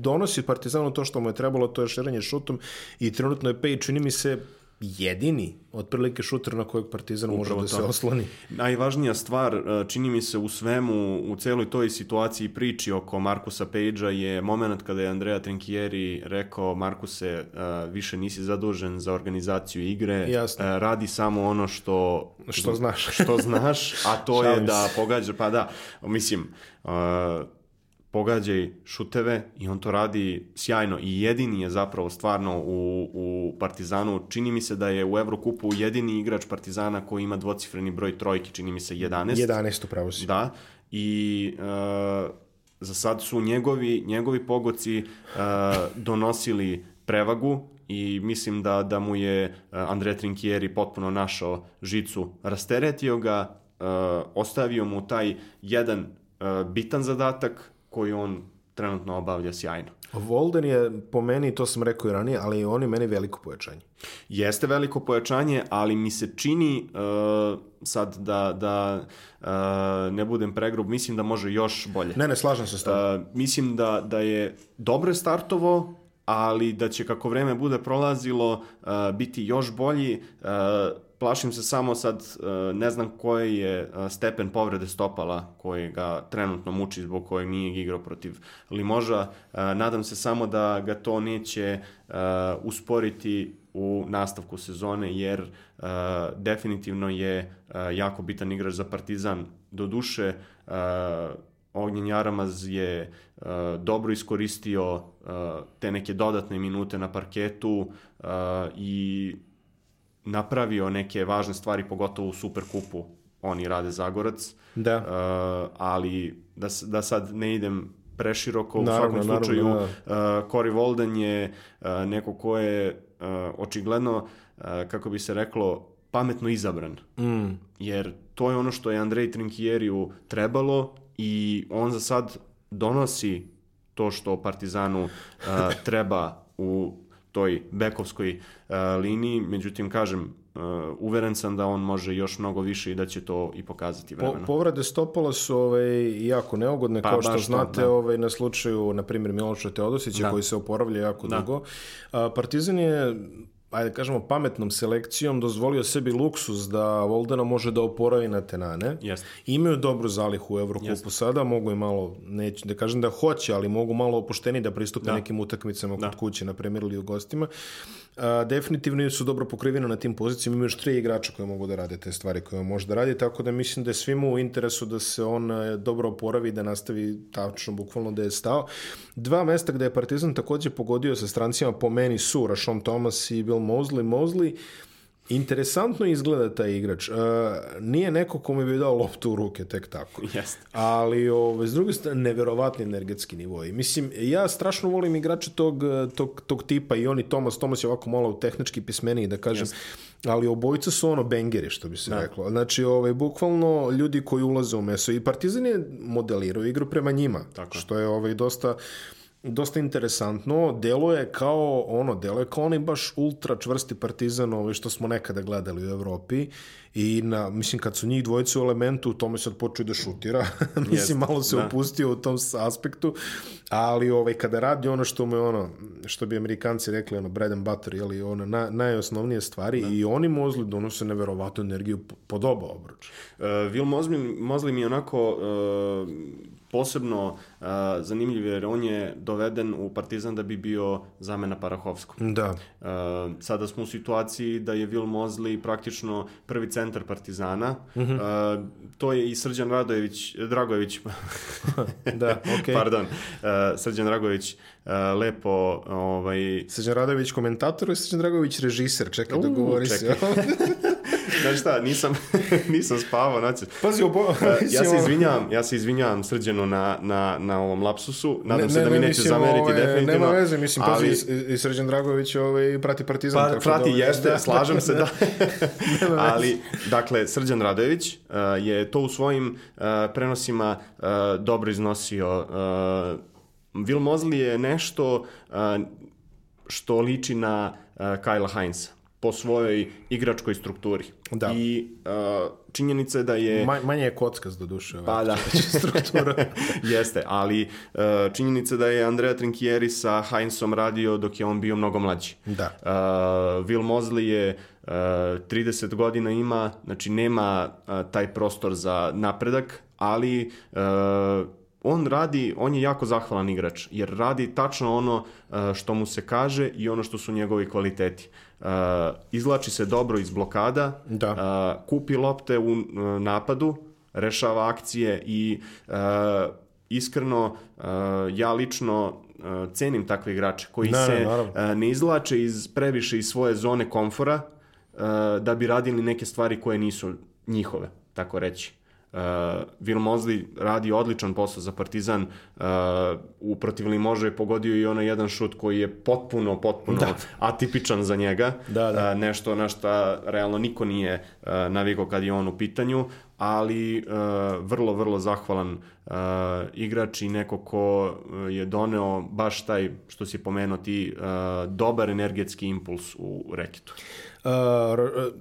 donosi Partizanu to što mu je trebalo, to je šeranje šutom i trenutno je Pej, čini mi se, jedini otprilike šuter na kojeg Partizan može da se osloni. Najvažnija stvar, e, čini mi se u svemu, u celoj toj situaciji priči oko Markusa Pejđa je moment kada je Andrea Trinkieri rekao Markuse, e, više nisi zadužen za organizaciju igre, Jasno. E, radi samo ono što što znaš, što znaš a to (laughs) je da pogađa, pa da, mislim, pogađaj šuteve i on to radi sjajno i jedini je zapravo stvarno u, u Partizanu. Čini mi se da je u Evrokupu jedini igrač Partizana koji ima dvocifreni broj trojki, čini mi se 11. 11 upravo si. Da, i uh, za sad su njegovi, njegovi pogoci uh, donosili prevagu i mislim da, da mu je uh, Andre Trinkieri potpuno našao žicu, rasteretio ga, uh, ostavio mu taj jedan uh, bitan zadatak koji on trenutno obavlja sjajno. Volden je po meni, to sam rekao i ranije, ali on je meni veliko pojačanje. Jeste veliko pojačanje, ali mi se čini uh, sad da, da uh, ne budem pregrub, mislim da može još bolje. Ne, ne, slažem se s Uh, mislim da, da je dobro startovo, ali da će kako vreme bude prolazilo uh, biti još bolji. Uh, plašim se samo sad, uh, ne znam koji je uh, stepen povrede stopala koji ga trenutno muči zbog kojeg nije igrao protiv Limoža. Uh, nadam se samo da ga to neće usporiti u nastavku sezone jer definitivno je jako bitan igrač za Partizan. Do duše Ognjen Jaramaz je dobro iskoristio te neke dodatne minute na parketu i napravio neke važne stvari, pogotovo u Superkupu, oni rade Zagorac, Da. uh, ali da, da sad ne idem preširoko, Naravno, u svakom slučaju naravno, uh, Cory Walden je uh, neko ko je uh, očigledno, uh, kako bi se reklo, pametno izabran. Mm. Jer to je ono što je Andrej Trinkieriju trebalo i on za sad donosi to što Partizanu uh, (laughs) treba u toj bekovskoj uh, liniji, međutim, kažem, uh, uveren sam da on može još mnogo više i da će to i pokazati Po, vremena. povrede stopala su ovaj, jako neugodne, Pa, kao što to, znate da. ovaj, na slučaju, na primjer, Miloša Teodosića, Da. koji se oporavlja jako Da. dugo. A, Partizan je ajde kažemo, pametnom selekcijom dozvolio sebi luksus da Voldena može da oporavi na tenane. Jeste. Imaju dobru zalihu u Evrokupu sada, mogu i malo, neću da kažem da hoće, ali mogu malo opušteni da pristupe Da. nekim utakmicama kod Da. kuće, na primjer, ili u gostima. Definitivno su dobro pokriveni na tim pozicijama, imaju još tri igrača koji mogu da rade te stvari koje može da radi, tako da mislim da je svima u interesu da se on e, dobro oporavi da nastavi tačno, bukvalno da je stao. Dva mesta gde je Partizan takođe pogodio sa strancima po meni su Rashon Thomas i Bill Mosley. Mosley Interesantno izgleda taj igrač. E, nije neko ko mi bi dao loptu u ruke tek tako. (laughs) Jeste. Ali, ove, s druge strane, neverovatni energetski nivoj. Mislim, ja strašno volim igrače tog, tog, tog tipa i oni Tomas, Tomas je ovako malo tehnički pismeniji, da kažem, ali obojica su ono bengeri, što bi se reklo. Znači, ovaj, bukvalno ljudi koji ulaze u meso. I Partizan je modelirao igru prema njima, Tako što je ovaj, dosta dosta interesantno, deluje kao ono, deluje kao onaj baš ultra čvrsti partizan ovaj, što smo nekada gledali u Evropi. I na, mislim kad su njih dvojice u elementu, tome sad počeo da šutira, (laughs) mislim Jest, malo se da. opustio u tom aspektu, ali ovaj, kada radi ono što mu je ono, što bi amerikanci rekli, ono bread and butter, jeli, ono, na, najosnovnije stvari i oni mozli donose neverovatnu energiju po- pod oba obruča. Uh, Will Mosley mi je onako uh, posebno uh, zanimljiv jer on je doveden u Partizan da bi bio zamena Parahovskom. Da, Uh, sada smo u situaciji da je Will Mosley praktično prvi centar Partizana. Uh, to je i Srđan Radojević, Dragojević, (laughs) da, okej. pardon, uh, Srđan Dragojević uh, lepo ovaj, Srđan Radović komentator i Srđan Dragović režiser, čekaj, U, dogovori se. (laughs) Znaš šta, nisam, (laughs) nisam spavao noć. Pazi, obo... ja (laughs) se izvinjavam, ja se izvinjavam Srđanu na, na, na ovom lapsusu. Nadam se da mi neće mislim, zameriti ovaj, definitivno. Nema veze, mislim, pazi, ali- i, i Srđan Dragović ovaj, prati Partizan. Pa, tako prati, da, jeste, da, slažem se da. (laughs) Ali, dakle, Srđan Radojević uh, je to u svojim uh, prenosima uh, dobro iznosio. Uh, Will Mosley je nešto uh, što liči na uh, Kyla Heinza po svojoj igračkoj strukturi. Da. I uh, činjenica je da je... Ma, manje je kockaz do duše. ovaj. Pa da, (laughs) struktura. (laughs) Jeste, ali uh, činjenica da je Andrea Trinkieri sa Heinzom radio dok je on bio mnogo mlađi. Da. Uh, Will Mosley je uh, 30 godina ima, znači nema uh, taj prostor za napredak, ali uh, on radi, on je jako zahvalan igrač, jer radi tačno ono uh, što mu se kaže i ono što su njegovi kvaliteti. Uh, izlači se dobro iz blokada, Da. uh, kupi lopte u uh, napadu, rešava akcije i uh, iskreno uh, ja lično uh, cenim takve igrače koji Ne, ne, se naravno. uh, ne izvlače iz previše iz svoje zone komfora uh, da bi radili neke stvari koje nisu njihove, tako reći. Uh, Will Mosley radi odličan posao za Partizan uh, u protiv Limože je pogodio i onaj jedan šut koji je potpuno, potpuno atipičan za njega Da, da. Uh, nešto na šta realno niko nije uh, navikao kad je on u pitanju ali uh, vrlo, vrlo zahvalan uh, igrač i neko ko je doneo baš taj, što si pomenuo ti, uh, dobar energetski impuls u reketu. Uh,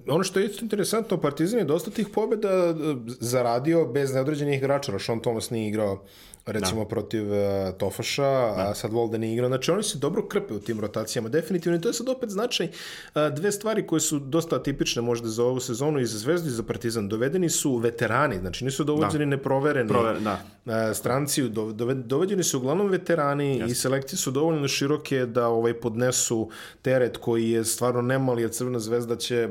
ono što je isto interesantno, Partizan je dosta tih pobjeda uh, zaradio bez neodređenih igrača. Rashon Thomas nije igrao recimo protiv uh, Tofaša, a sad Volde nije igrao. Znači oni se dobro krpe u tim rotacijama, definitivno. I to je sad opet značaj uh, dve stvari koje su dosta atipične možda za ovu sezonu i za Zvezdu i za Partizan. Dovedeni su veterani, znači nisu dovođeni neprovereni Prover- da. uh, stranci, do- dove- dovedeni su uglavnom veterani i selekcije su dovoljno široke da ovaj podnesu teret koji je stvarno nemali, a Crvena zvezda će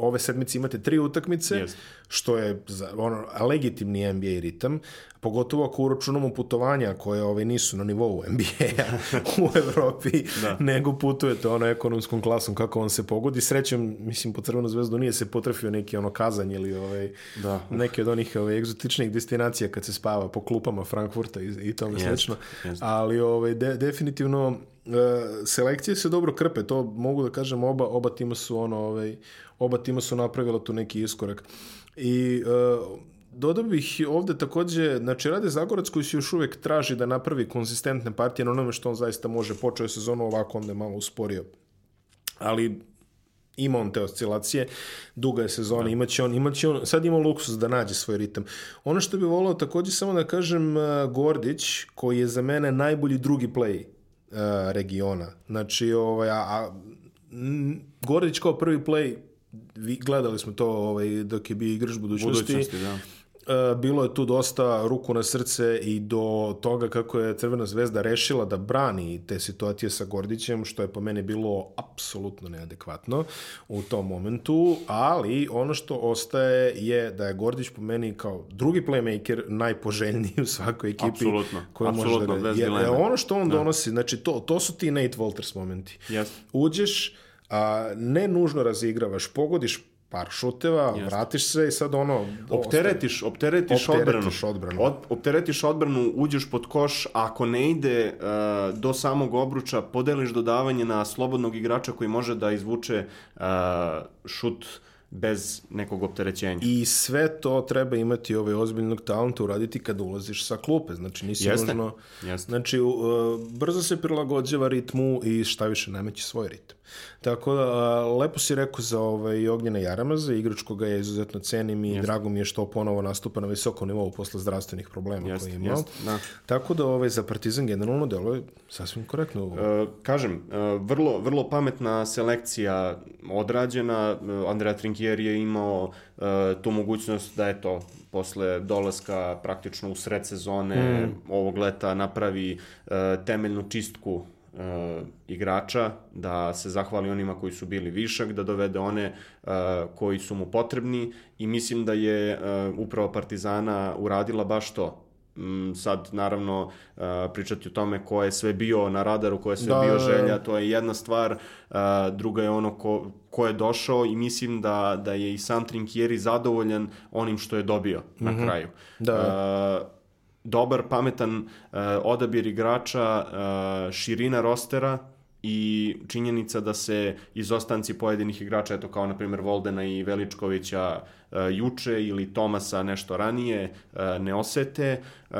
ove sedmice imate tri utakmice, Jest. što je za, ono, legitimni NBA ritam, pogotovo ako uračunamo putovanja koje ove nisu na nivou NBA-a u (laughs) Evropi, Da. nego putujete ono ekonomskom klasom kako on se pogodi. Srećem, mislim, po Crvenu zvezdu nije se potrefio neki ono kazanj ili ovaj, Da. neke od onih ovaj, egzotičnih destinacija kad se spava po klupama Frankfurta i, i tome Jest, slično. jest. Ali ovaj, de, definitivno e, selekcije se dobro krpe, to mogu da kažem, oba, oba tima su ono, ovaj, oba tima su napravila tu neki iskorak. I e, dodao bih ovde takođe, znači Rade Zagorac koji se još uvek traži da napravi konzistentne partije na onome što on zaista može, počeo je sezonu ovako, onda je malo usporio. Ali ima on te oscilacije, duga je sezona, da. imaće on, imaće on, sad ima luksus da nađe svoj ritam. Ono što bih volao takođe samo da kažem, eh, Gordić, koji je za mene najbolji drugi play uh, regiona. Znači, ovaj, a, a, Gordić kao prvi play, gledali smo to ovaj, dok je bio igrač budućnosti. Budućnosti, da. Bilo je tu dosta ruku na srce i do toga kako je Crvena zvezda rešila da brani te situacije sa Gordićem, što je po meni bilo apsolutno neadekvatno u tom momentu, ali ono što ostaje je da je Gordić po meni kao drugi playmaker najpoželjniji u svakoj ekipi. Apsolutno, koja može apsolutno, da, bez jer, dileme. ono što on donosi, znači to, to su ti Nate Walters momenti. Jeste. Uđeš, a, ne nužno razigravaš, pogodiš par šuteva, vratiš se i sad ono... Opteretiš, opteretiš, Opteretiš odbranu. odbranu. Od, opteretiš odbranu, uđeš pod koš, ako ne ide uh, do samog obruča, podeliš dodavanje na slobodnog igrača koji može da izvuče uh, šut bez nekog opterećenja. I sve to treba imati ovaj ozbiljnog talenta uraditi kad ulaziš sa klupe. Znači nisi Jeste, nužno... jeste. Znači, uh, brzo se prilagođava ritmu i šta više nameći svoj ritam. Tako da, lepo si rekao za ovaj, Ognjena Jaramaza, igrač koga je izuzetno cenim i drago mi je što ponovo nastupa na visokom nivou posle zdravstvenih problema Jeste, koje je imao. jeste, da. Tako da ovaj, za Partizan generalno deluje sasvim korektno. E, kažem, e, vrlo, vrlo pametna selekcija odrađena. E, Andrea Trinkier je imao e, tu mogućnost da eto, posle dolaska praktično u sred sezone ovog leta napravi e, temeljnu čistku e, igrača, da se zahvali onima koji su bili višak, da dovede one e, koji su mu potrebni i mislim da je e, upravo Partizana uradila baš to. Mm, sad naravno uh, pričati o tome ko je sve bio na radaru, ko je sve Da, bio da, da. želja, to je jedna stvar, uh, druga je ono ko, ko je došao i mislim da, da je i sam Trinkieri zadovoljan onim što je dobio na kraju. Da. Uh, dobar, pametan uh, odabir igrača, uh, širina rostera i činjenica da se izostanci pojedinih igrača, eto kao na primjer Voldena i Veličkovića uh, juče ili Tomasa nešto ranije, uh, ne osete. Uh,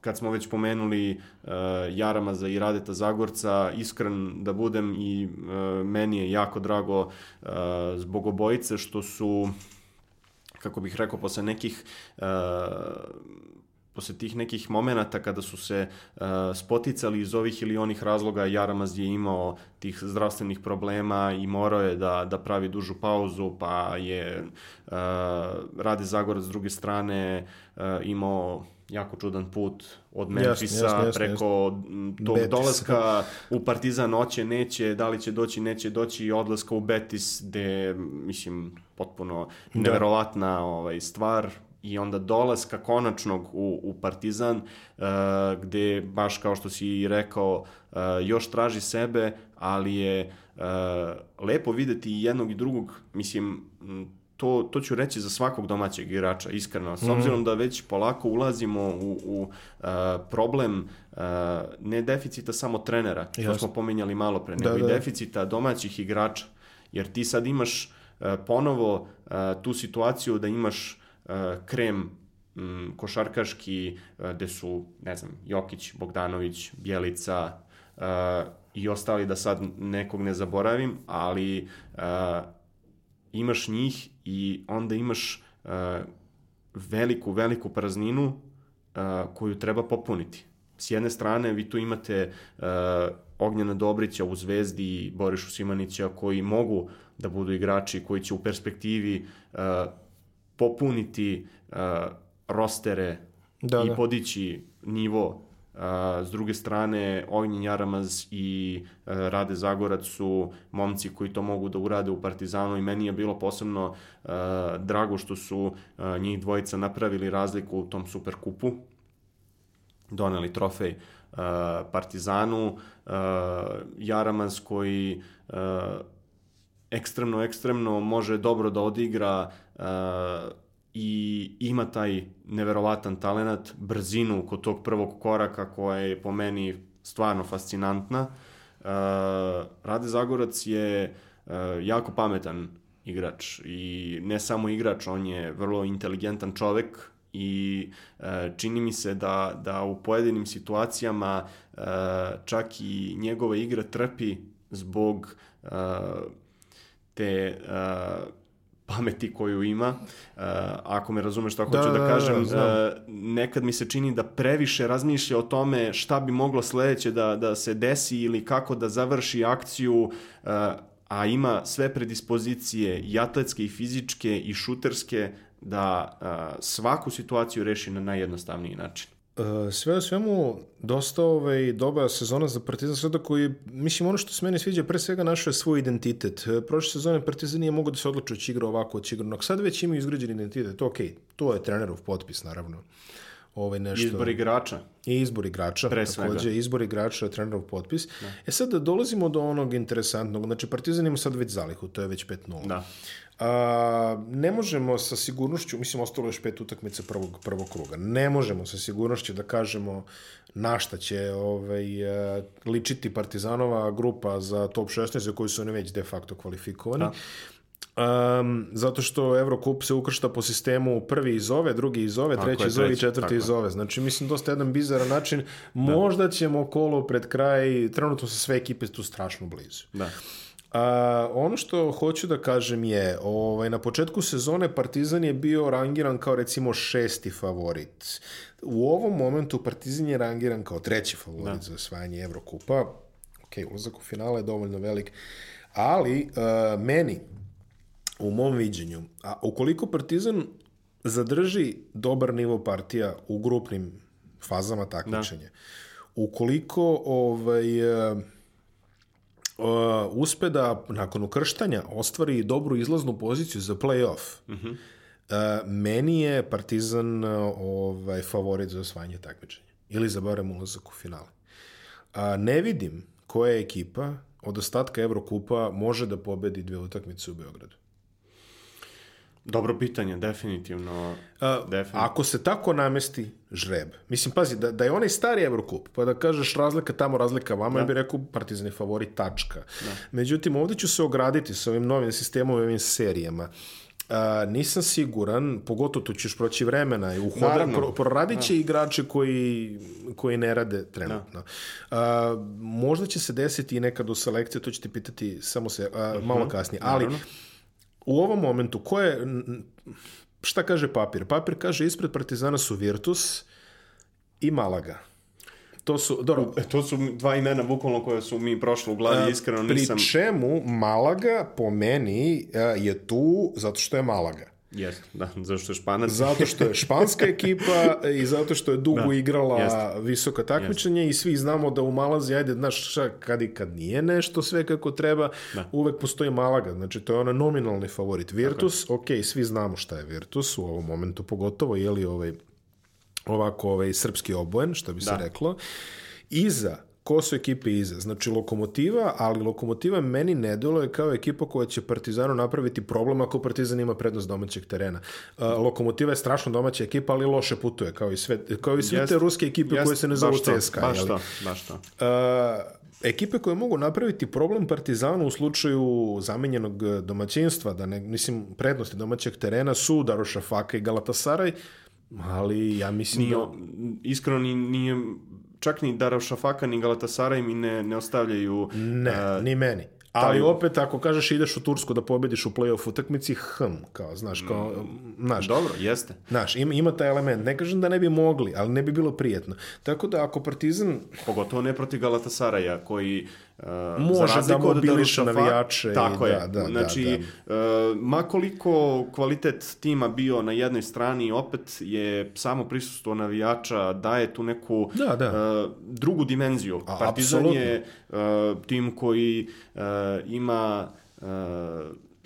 kad smo već pomenuli uh, Jaramaza i Radeta Zagorca, iskren da budem i uh, meni je jako drago uh, zbog obojice što su kako bih rekao, posle nekih uh, posle tih nekih momenata kada su se uh, spoticali iz ovih ili onih razloga, Jaramaz je imao tih zdravstvenih problema i morao je da, da pravi dužu pauzu, pa je uh, Rade Zagorac s druge strane uh, imao jako čudan put od Memphisa jasno, jasno, preko m, tog Betisa. dolaska u Partizan hoće, neće, da li će doći, neće doći i odlaska u Betis gde, mislim, potpuno neverovatna ovaj, stvar. I onda dolaska konačnog u, u Partizan uh, gde baš kao što si i rekao uh, još traži sebe ali je uh, lepo videti i jednog i drugog mislim to, to ću reći za svakog domaćeg igrača, iskreno. S obzirom da već polako ulazimo u, u uh, problem uh, ne deficita samo trenera, što Jasno. smo pominjali malo pre, Da, nego da. i deficita domaćih igrača. Jer ti sad imaš uh, ponovo uh, tu situaciju da imaš uh, krem mm, košarkaški uh, gde su, ne znam, Jokić, Bogdanović, Bjelica uh, i ostali da sad nekog ne zaboravim, ali uh, imaš njih i onda imaš uh, veliku, veliku prazninu uh, koju treba popuniti. S jedne strane, vi tu imate uh, Ognjena Dobrića u Zvezdi i Borišu Simanića koji mogu da budu igrači koji će u perspektivi uh, popuniti uh, rostere Da, i da. podići nivo s druge strane, Ognjen Jaramaz i Rade Zagorac su momci koji to mogu da urade u Partizanu i meni je bilo posebno drago što su njih dvojica napravili razliku u tom Superkupu, doneli trofej Partizanu, Jaramaz koji ekstremno, ekstremno može dobro da odigra i ima taj neverovatan talenat, brzinu kod tog prvog koraka koja je po meni stvarno fascinantna. Uh, Rade Zagorac je uh, jako pametan igrač i ne samo igrač, on je vrlo inteligentan čovek i uh, čini mi se da, da u pojedinim situacijama uh, čak i njegova igra trpi zbog te pameti koju ima. Uh, ako me razumeš što hoću da, da, da kažem, da, uh, nekad mi se čini da previše razmišlja o tome šta bi moglo sledeće da, da se desi ili kako da završi akciju, uh, a ima sve predispozicije i atletske i fizičke i šuterske da uh, svaku situaciju reši na najjednostavniji način. Uh, sve o svemu, dosta ovaj, dobra sezona za Partizan sada koji, mislim, ono što se meni sviđa, pre svega našao je svoj identitet. Uh, prošle sezone Partizan nije mogo da se odluče će igra ovako, će igra Sad već ima izgrađen identitet, ok, to je trenerov potpis, naravno. Ovaj nešto... Izbor igrača. I izbor igrača, pre takođe, svega. izbor igrača trenerov potpis. Da. E sad dolazimo do onog interesantnog, znači Partizan ima sad već zalihu, to je već 5-0. Da. A, ne možemo sa sigurnošću, mislim, ostalo još pet utakmica prvog, prvog kruga, ne možemo sa sigurnošću da kažemo na šta će ovaj, ličiti Partizanova grupa za top 16 za koju su oni već de facto kvalifikovani. Da. Um, zato što Eurocup se ukršta po sistemu prvi iz ove, drugi iz ove, treći iz ove i četvrti iz ove. Znači, mislim, dosta jedan bizaran način. Da. Možda ćemo kolo pred kraj, trenutno su sve ekipe tu strašno blizu. Da. A, ono što hoću da kažem je, ovaj, na početku sezone Partizan je bio rangiran kao recimo šesti favorit. U ovom momentu Partizan je rangiran kao treći favorit da. za osvajanje Evrokupa. Ok, ulazak u finale je dovoljno velik. Ali, uh, meni, u mom viđenju, a ukoliko Partizan zadrži dobar nivo partija u grupnim fazama takmičenja, da. ukoliko ovaj, uh, uh, uspe da nakon ukrštanja ostvari dobru izlaznu poziciju za play-off, mm -hmm. uh, meni je Partizan uh, ovaj, favorit za osvajanje takmičenja. Ili za barem ulazak u finale. Uh, ne vidim koja ekipa od ostatka Evrokupa može da pobedi dve utakmice u Beogradu. Dobro pitanje, definitivno. A, definitivno. Ako se tako namesti žreb, mislim, pazi, da, da je onaj stari Evrokup, pa da kažeš razlika tamo, razlika vama, da. ja bih rekao Partizan je favorit, tačka. Da. Međutim, ovde ću se ograditi sa ovim novim sistemom i ovim serijama. A, nisam siguran, pogotovo tu ćeš proći vremena i uhoda, pro, proradit će da. igrače koji, koji ne rade trenutno. Da. A, možda će se desiti i nekad u selekciji, to ću ti pitati samo se a, malo kasnije, ali Naravno u ovom momentu, ko je, šta kaže papir? Papir kaže ispred Partizana su Virtus i Malaga. To su, dobro, e, to su dva imena bukvalno koje su mi prošle u glavi, iskreno nisam... Pri čemu Malaga po meni je tu zato što je Malaga. Jeste, da, zato što je Španac. Zato što je španska (laughs) ekipa i zato što je dugo da, igrala jest. visoka takmičenja i svi znamo da u Malazi, ajde, znaš, kad i kad nije nešto sve kako treba, da. uvek postoji Malaga, znači to je ona nominalni favorit. Virtus, ok, svi znamo šta je Virtus u ovom momentu, pogotovo, je li ovaj, ovako ovaj srpski obojen, što bi se da. reklo. Iza ko su ekipe iza. Znači Lokomotiva, ali Lokomotiva meni ne deluje kao ekipa koja će Partizanu napraviti problem ako Partizan ima prednost domaćeg terena. Uh, Lokomotiva je strašno domaća ekipa, ali loše putuje, kao i sve, kao i sve jest, te ruske ekipe jest, koje se ne zovu CSKA. Baš to, baš to. Uh, ekipe koje mogu napraviti problem Partizanu u slučaju zamenjenog domaćinstva, da ne, mislim, prednosti domaćeg terena su Darušafaka i Galatasaraj, ali ja mislim nije, da... Iskreno nije čak ni Darošafaka ni Galatasaray mi ne, ne ostavljaju... Ne, uh, ni meni. Ali taj... opet, ako kažeš ideš u Tursku da pobediš u play-off utakmici, hm, kao, znaš, kao, mm, znaš. Dobro, jeste. Znaš, ima, ima taj element. Ne kažem da ne bi mogli, ali ne bi bilo prijetno. Tako da, ako Partizan... Pogotovo ne protiv Galatasaraja, koji Može da mobiliše Darušafa- navijače i Tako je. da, da, znači, da, e, ma koliko kvalitet tima bio na jednoj strani, opet je samo prisustvo navijača daje tu neku Da, da. e, drugu dimenziju. A, Partizan apsolutno. je e, tim koji e, ima e,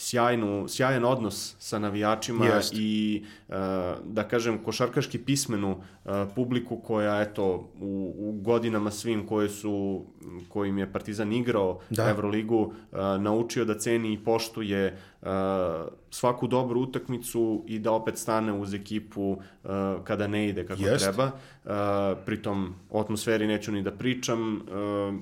sjajnu, sjajan odnos sa navijačima Jest. i e, da kažem košarkaški pismenu e, publiku koja eto u, u godinama svim koje su kojim je Partizan igrao Da. Evroligu e, naučio da ceni i poštuje svaku dobru utakmicu i da opet stane uz ekipu kada ne ide kako Jest. treba. Pritom o atmosferi neću ni da pričam.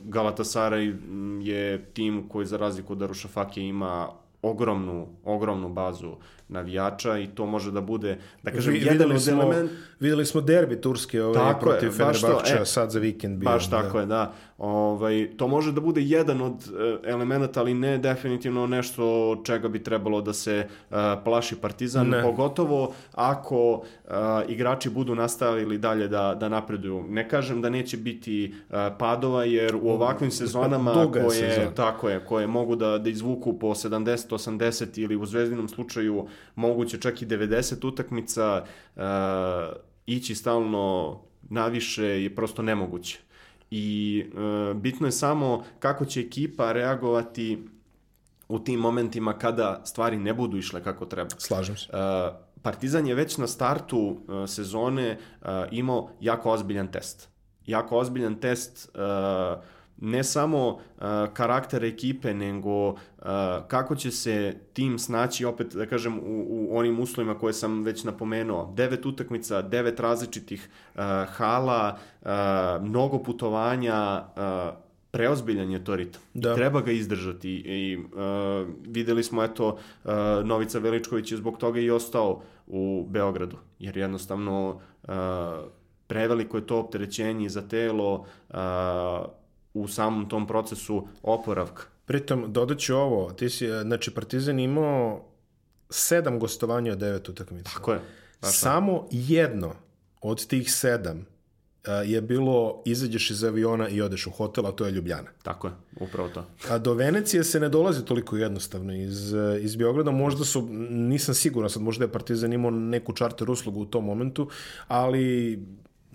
Galatasaray je tim koji za razliku od Darušafake ima ogromnu, ogromnu bazu navijača i to može da bude, da kažem, Vi- jedan od smo, element... videli smo derbi turski ovaj, Tako protiv Fenerbahča e, sad za vikend bio. Baš tako je, da. Ovaj, to može da bude jedan od e, elemenata, ali ne definitivno nešto čega bi trebalo da se e, plaši Partizan, Ne. pogotovo ako e, igrači budu nastavili dalje da, da napreduju. Ne kažem da neće biti e, padova, jer u ovakvim sezonama Duga je koje, sezona. tako je, koje mogu da, da izvuku po 70, 80 ili u zvezdinom slučaju moguće čak i 90 utakmica, e, ići stalno naviše je prosto nemoguće. I e, bitno je samo kako će ekipa reagovati u tim momentima kada stvari ne budu išle kako treba. Slažem se. E, Partizan je već na startu e, sezone e, imao jako ozbiljan test. Jako ozbiljan test e, ne samo e, karakter ekipe, nego e, kako će se tim snaći opet, da kažem, u, u onim uslovima koje sam već napomenuo. Devet utakmica, devet različitih e, hala, e, mnogo putovanja, e, preozbiljan je to ritam. Da. Treba ga izdržati i uh, videli smo eto uh, Novica Veličković je zbog toga i ostao u Beogradu jer jednostavno uh, preveliko je to opterećenje za telo uh, u samom tom procesu oporavka. Pritom, dodat ću ovo, ti si, e, znači, Partizan imao sedam gostovanja od devet utakmica. Tako je. Baš Samo jedno od tih sedam e, je bilo izađeš iz aviona i odeš u hotel, a to je Ljubljana. Tako je, upravo to. A do Venecije se ne dolazi toliko jednostavno iz, e, iz Beograda. Možda su, nisam siguran sad, možda je Partizan imao neku čarter uslugu u tom momentu, ali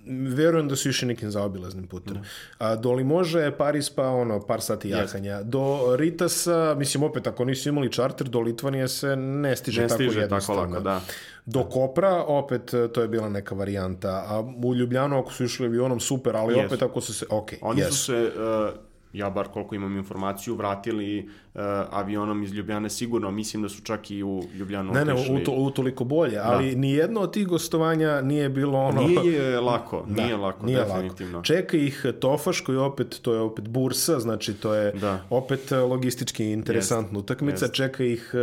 verujem da su išli nekim zaobilaznim putem. A, do Limože je Paris pa ono, par sati jahanja. Do Ritasa, mislim opet, ako nisu imali čarter, do Litvanije se ne stiže Ne tako stiže tako jednostavno. lako, da. Do Kopra, opet, to je bila neka varijanta. A u Ljubljanu, ako su išli avionom, super, ali Jesu. opet ako su se... Ok, Oni jesu. su se, uh, ja bar koliko imam informaciju, vratili uh, avionom iz Ljubljane sigurno. Mislim da su čak i u Ljubljanu Ne, ne, otišli. u, to, u toliko bolje, ali ni jedno od tih gostovanja nije bilo ono... Nije lako, Da, nije lako, nije definitivno. Lako. Čeka ih Tofaš koji opet, to je opet bursa, znači to je Da. opet e, logistički interesantna utakmica. Čeka ih e,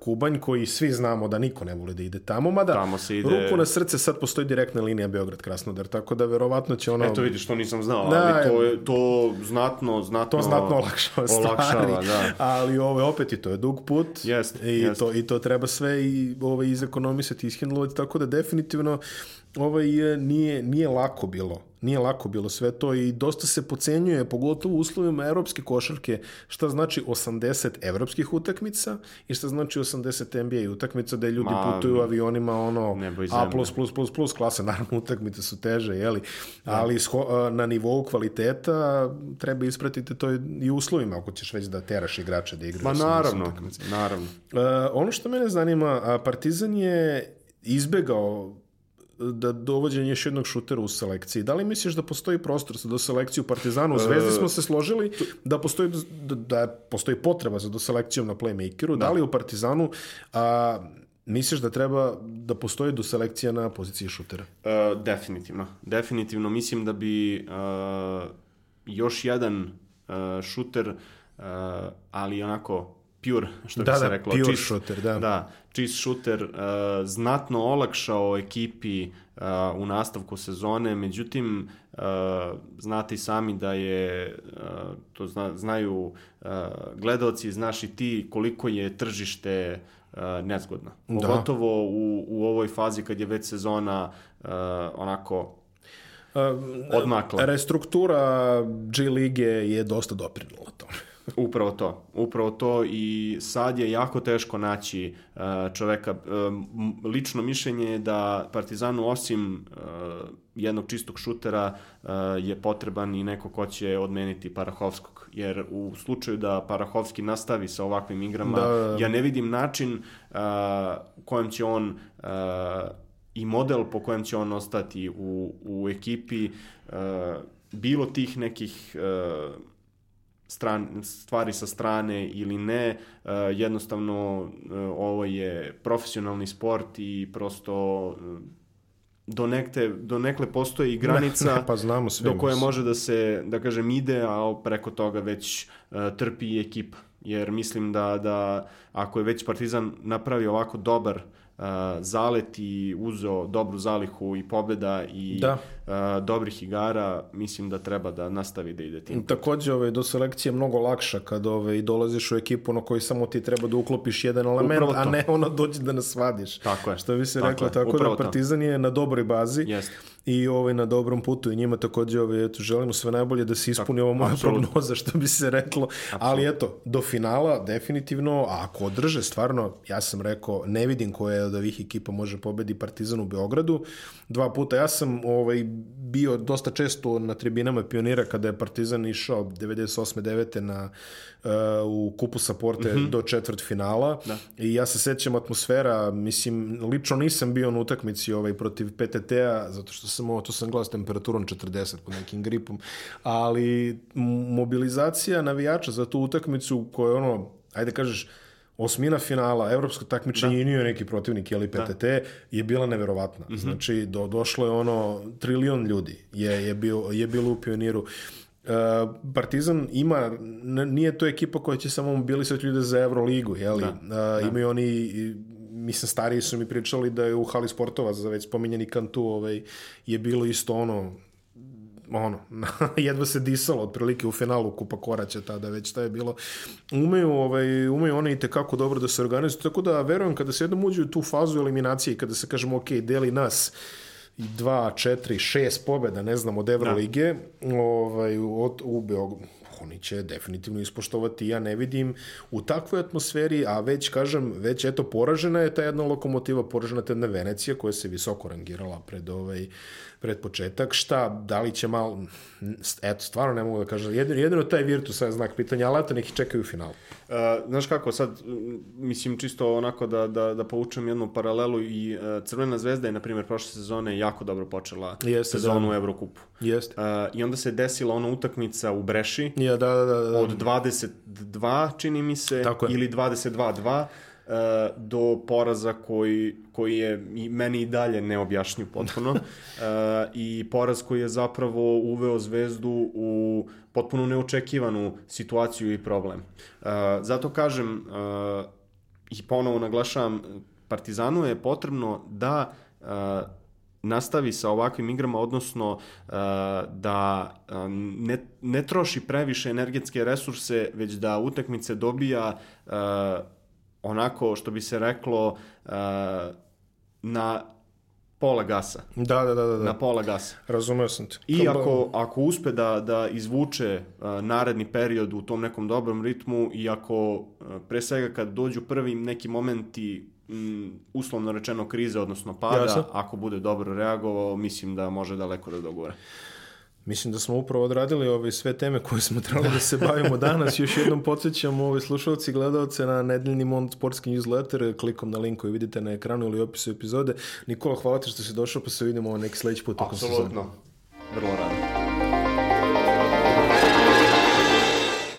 Kubanj koji svi znamo da niko ne voli da ide tamo, mada Tamo se ide- ruku na srce sad postoji direktna linija Beograd-Krasnodar, tako da verovatno će ono... Eto vidiš, to nisam znao, Da, ali to, je, to znatno, znatno... to znatno olakšava stvari, Olakšava, da. ali ovo je opet i to je dug put Jest, i, jest. To, i to treba sve i ovaj, izekonomisati, ishendlovati, tako da definitivno ovaj, e, nije, nije lako bilo. Nije lako bilo sve to i dosta se pocenjuje, pogotovo u uslovima evropske košarke, šta znači 80 evropskih utakmica i šta znači 80 NBA utakmica da ljudi Ma, putuju avionima ono A+++++ klasa, naravno utakmice su teže, jeli? ali sho- na nivou kvaliteta treba ispratiti to i uslovima ako ćeš već da teraš igrače da igraju. Ma 80 naravno, naravno. E, ono što mene zanima, Partizan je izbegao da dovođenje još jednog šutera u selekciji. Da li misliš da postoji prostor za doselekciju Partizanu? U Zvezdi smo se složili da postoji, da, da postoji potreba za doselekcijom na playmakeru. Da, li u Partizanu a, misliš da treba da postoji doselekcija na poziciji šutera? E, definitivno. Definitivno mislim da bi e, još jedan e, šuter, e, ali onako pure, što Da, bi se da, reklo. pure čist, shooter, da. Da, čist šuter, e, znatno olakšao ekipi e, u nastavku sezone, međutim, e, znate i sami da je, e, to zna, znaju e, gledaoci, znaš i ti koliko je tržište e, nezgodno. Pogotovo u, u ovoj fazi kad je već sezona e, onako odmakla. Restruktura G lige je dosta doprinula tome. (laughs) Upravo to, upravo to i sad je jako teško naći uh, čoveka. Uh, lično mišljenje je da Partizanu osim uh, jednog čistog šutera je potreban i neko ko će odmeniti Parahovskog. Jer u slučaju da Parahovski nastavi sa ovakvim igrama, da, ja ne vidim način u kojem će on i model po kojem će on ostati u, u ekipi bilo tih nekih stran, stvari sa strane ili ne, uh, jednostavno uh, ovo je profesionalni sport i prosto uh, do, nekte, do nekle postoji (laughs) granica ne, pa znamo do koje može da se, da kažem, ide, a preko toga već uh, trpi i ekipa. Jer mislim da, da ako je već Partizan napravio ovako dobar uh, zalet i uzeo dobru zalihu i pobeda i da. A, dobrih igara, mislim da treba da nastavi da ide tim. Takođe, ove, do selekcije mnogo lakša kad ove, dolaziš u ekipu na koji samo ti treba da uklopiš jedan element, a ne ono dođe da nas vadiš. Tako je. Što bi se reklo, tako, tako da Partizan je na dobroj bazi. Jeste i ovaj na dobrom putu i njima takođe ovaj eto želimo sve najbolje da se ispuni ovo moja prognoza što bi se reklo absolutno. ali eto do finala definitivno a ako održe stvarno ja sam rekao ne vidim koja od ovih ekipa može pobedi Partizan u Beogradu dva puta ja sam ovaj bio dosta često na tribinama pionira kada je Partizan išao 98 9 na uh, u kupu Saporte mm -hmm. do četvrt finala da. i ja se sećam atmosfera mislim lično nisam bio na utakmici ovaj protiv PTT-a zato što sam ovo, to sam gledao s temperaturom 40 pod nekim gripom, ali mobilizacija navijača za tu utakmicu koja je ono, ajde kažeš, osmina finala, evropsko takmičenje da. i nije neki protivnik, jeli PTT, da. je bila neverovatna. Mm -hmm. Znači, do, došlo je ono, trilion ljudi je, je, bio, je bilo u pioniru. Uh, Partizan ima, nije to ekipa koja će samo mobilisati ljude za Euroligu, jeli? Da. Uh, da. Imaju oni mislim, stariji su mi pričali da je u hali sportova za već spominjeni kantu ovaj, je bilo isto ono, ono, (laughs) jedva se disalo otprilike u finalu Kupa Koraća tada već šta je bilo. Umeju, ovaj, umeju one i tekako dobro da se organizuju, tako da verujem kada se jednom uđe u tu fazu eliminacije, kada se kažemo ok, deli nas i dva, četiri, šest pobjeda, ne znam, od Evrolige, da. ovaj, od, u Beogradu, oni će definitivno ispoštovati, ja ne vidim u takvoj atmosferi, a već kažem, već eto poražena je ta jedna lokomotiva, poražena ta jedna Venecija koja se visoko rangirala pred ovaj pred početak. Šta, da li će malo, eto, stvarno ne mogu da kažem, jedino, jedino taj Virtus je znak pitanja, ali eto neki čekaju u finalu. Uh, znaš kako, sad, mislim, čisto onako da, da, da povučem jednu paralelu i uh, Crvena zvezda je, na primjer, prošle sezone jako dobro počela Jeste, sezonu da. u Evrokupu. Jeste. Uh, I onda se desila ona utakmica u Breši. Ja, da, da, da, da. Od 22, čini mi se, ili 22-2 E, do poraza koji, koji je i meni i dalje neobjašnjiv potpuno uh, (laughs) i poraz koji je zapravo uveo Zvezdu u potpuno neočekivanu situaciju i problem. Uh, zato kažem uh, i ponovo naglašavam Partizanu je potrebno da nastavi sa ovakvim igrama, odnosno da ne, ne troši previše energetske resurse, već da utakmice dobija onako što bi se reklo uh, na pola gasa. Da, da, da, da. Na pola gasa. Razumeo sam te. I ako, ako uspe da, da izvuče uh, naredni period u tom nekom dobrom ritmu i ako uh, pre svega kad dođu prvi neki momenti m, uslovno rečeno krize, odnosno pada, Jasno. ako bude dobro reagovao, mislim da može daleko da dogore. Mislim da smo upravo odradili ove sve teme koje smo trebali da se bavimo danas. Još jednom podsjećam ove slušalci i gledalce na nedeljni Mont sportski newsletter klikom na link koji vidite na ekranu ili opisu epizode. Nikola, hvala ti što si došao pa se vidimo neki sledeći put. Apsolutno. Vrlo rado.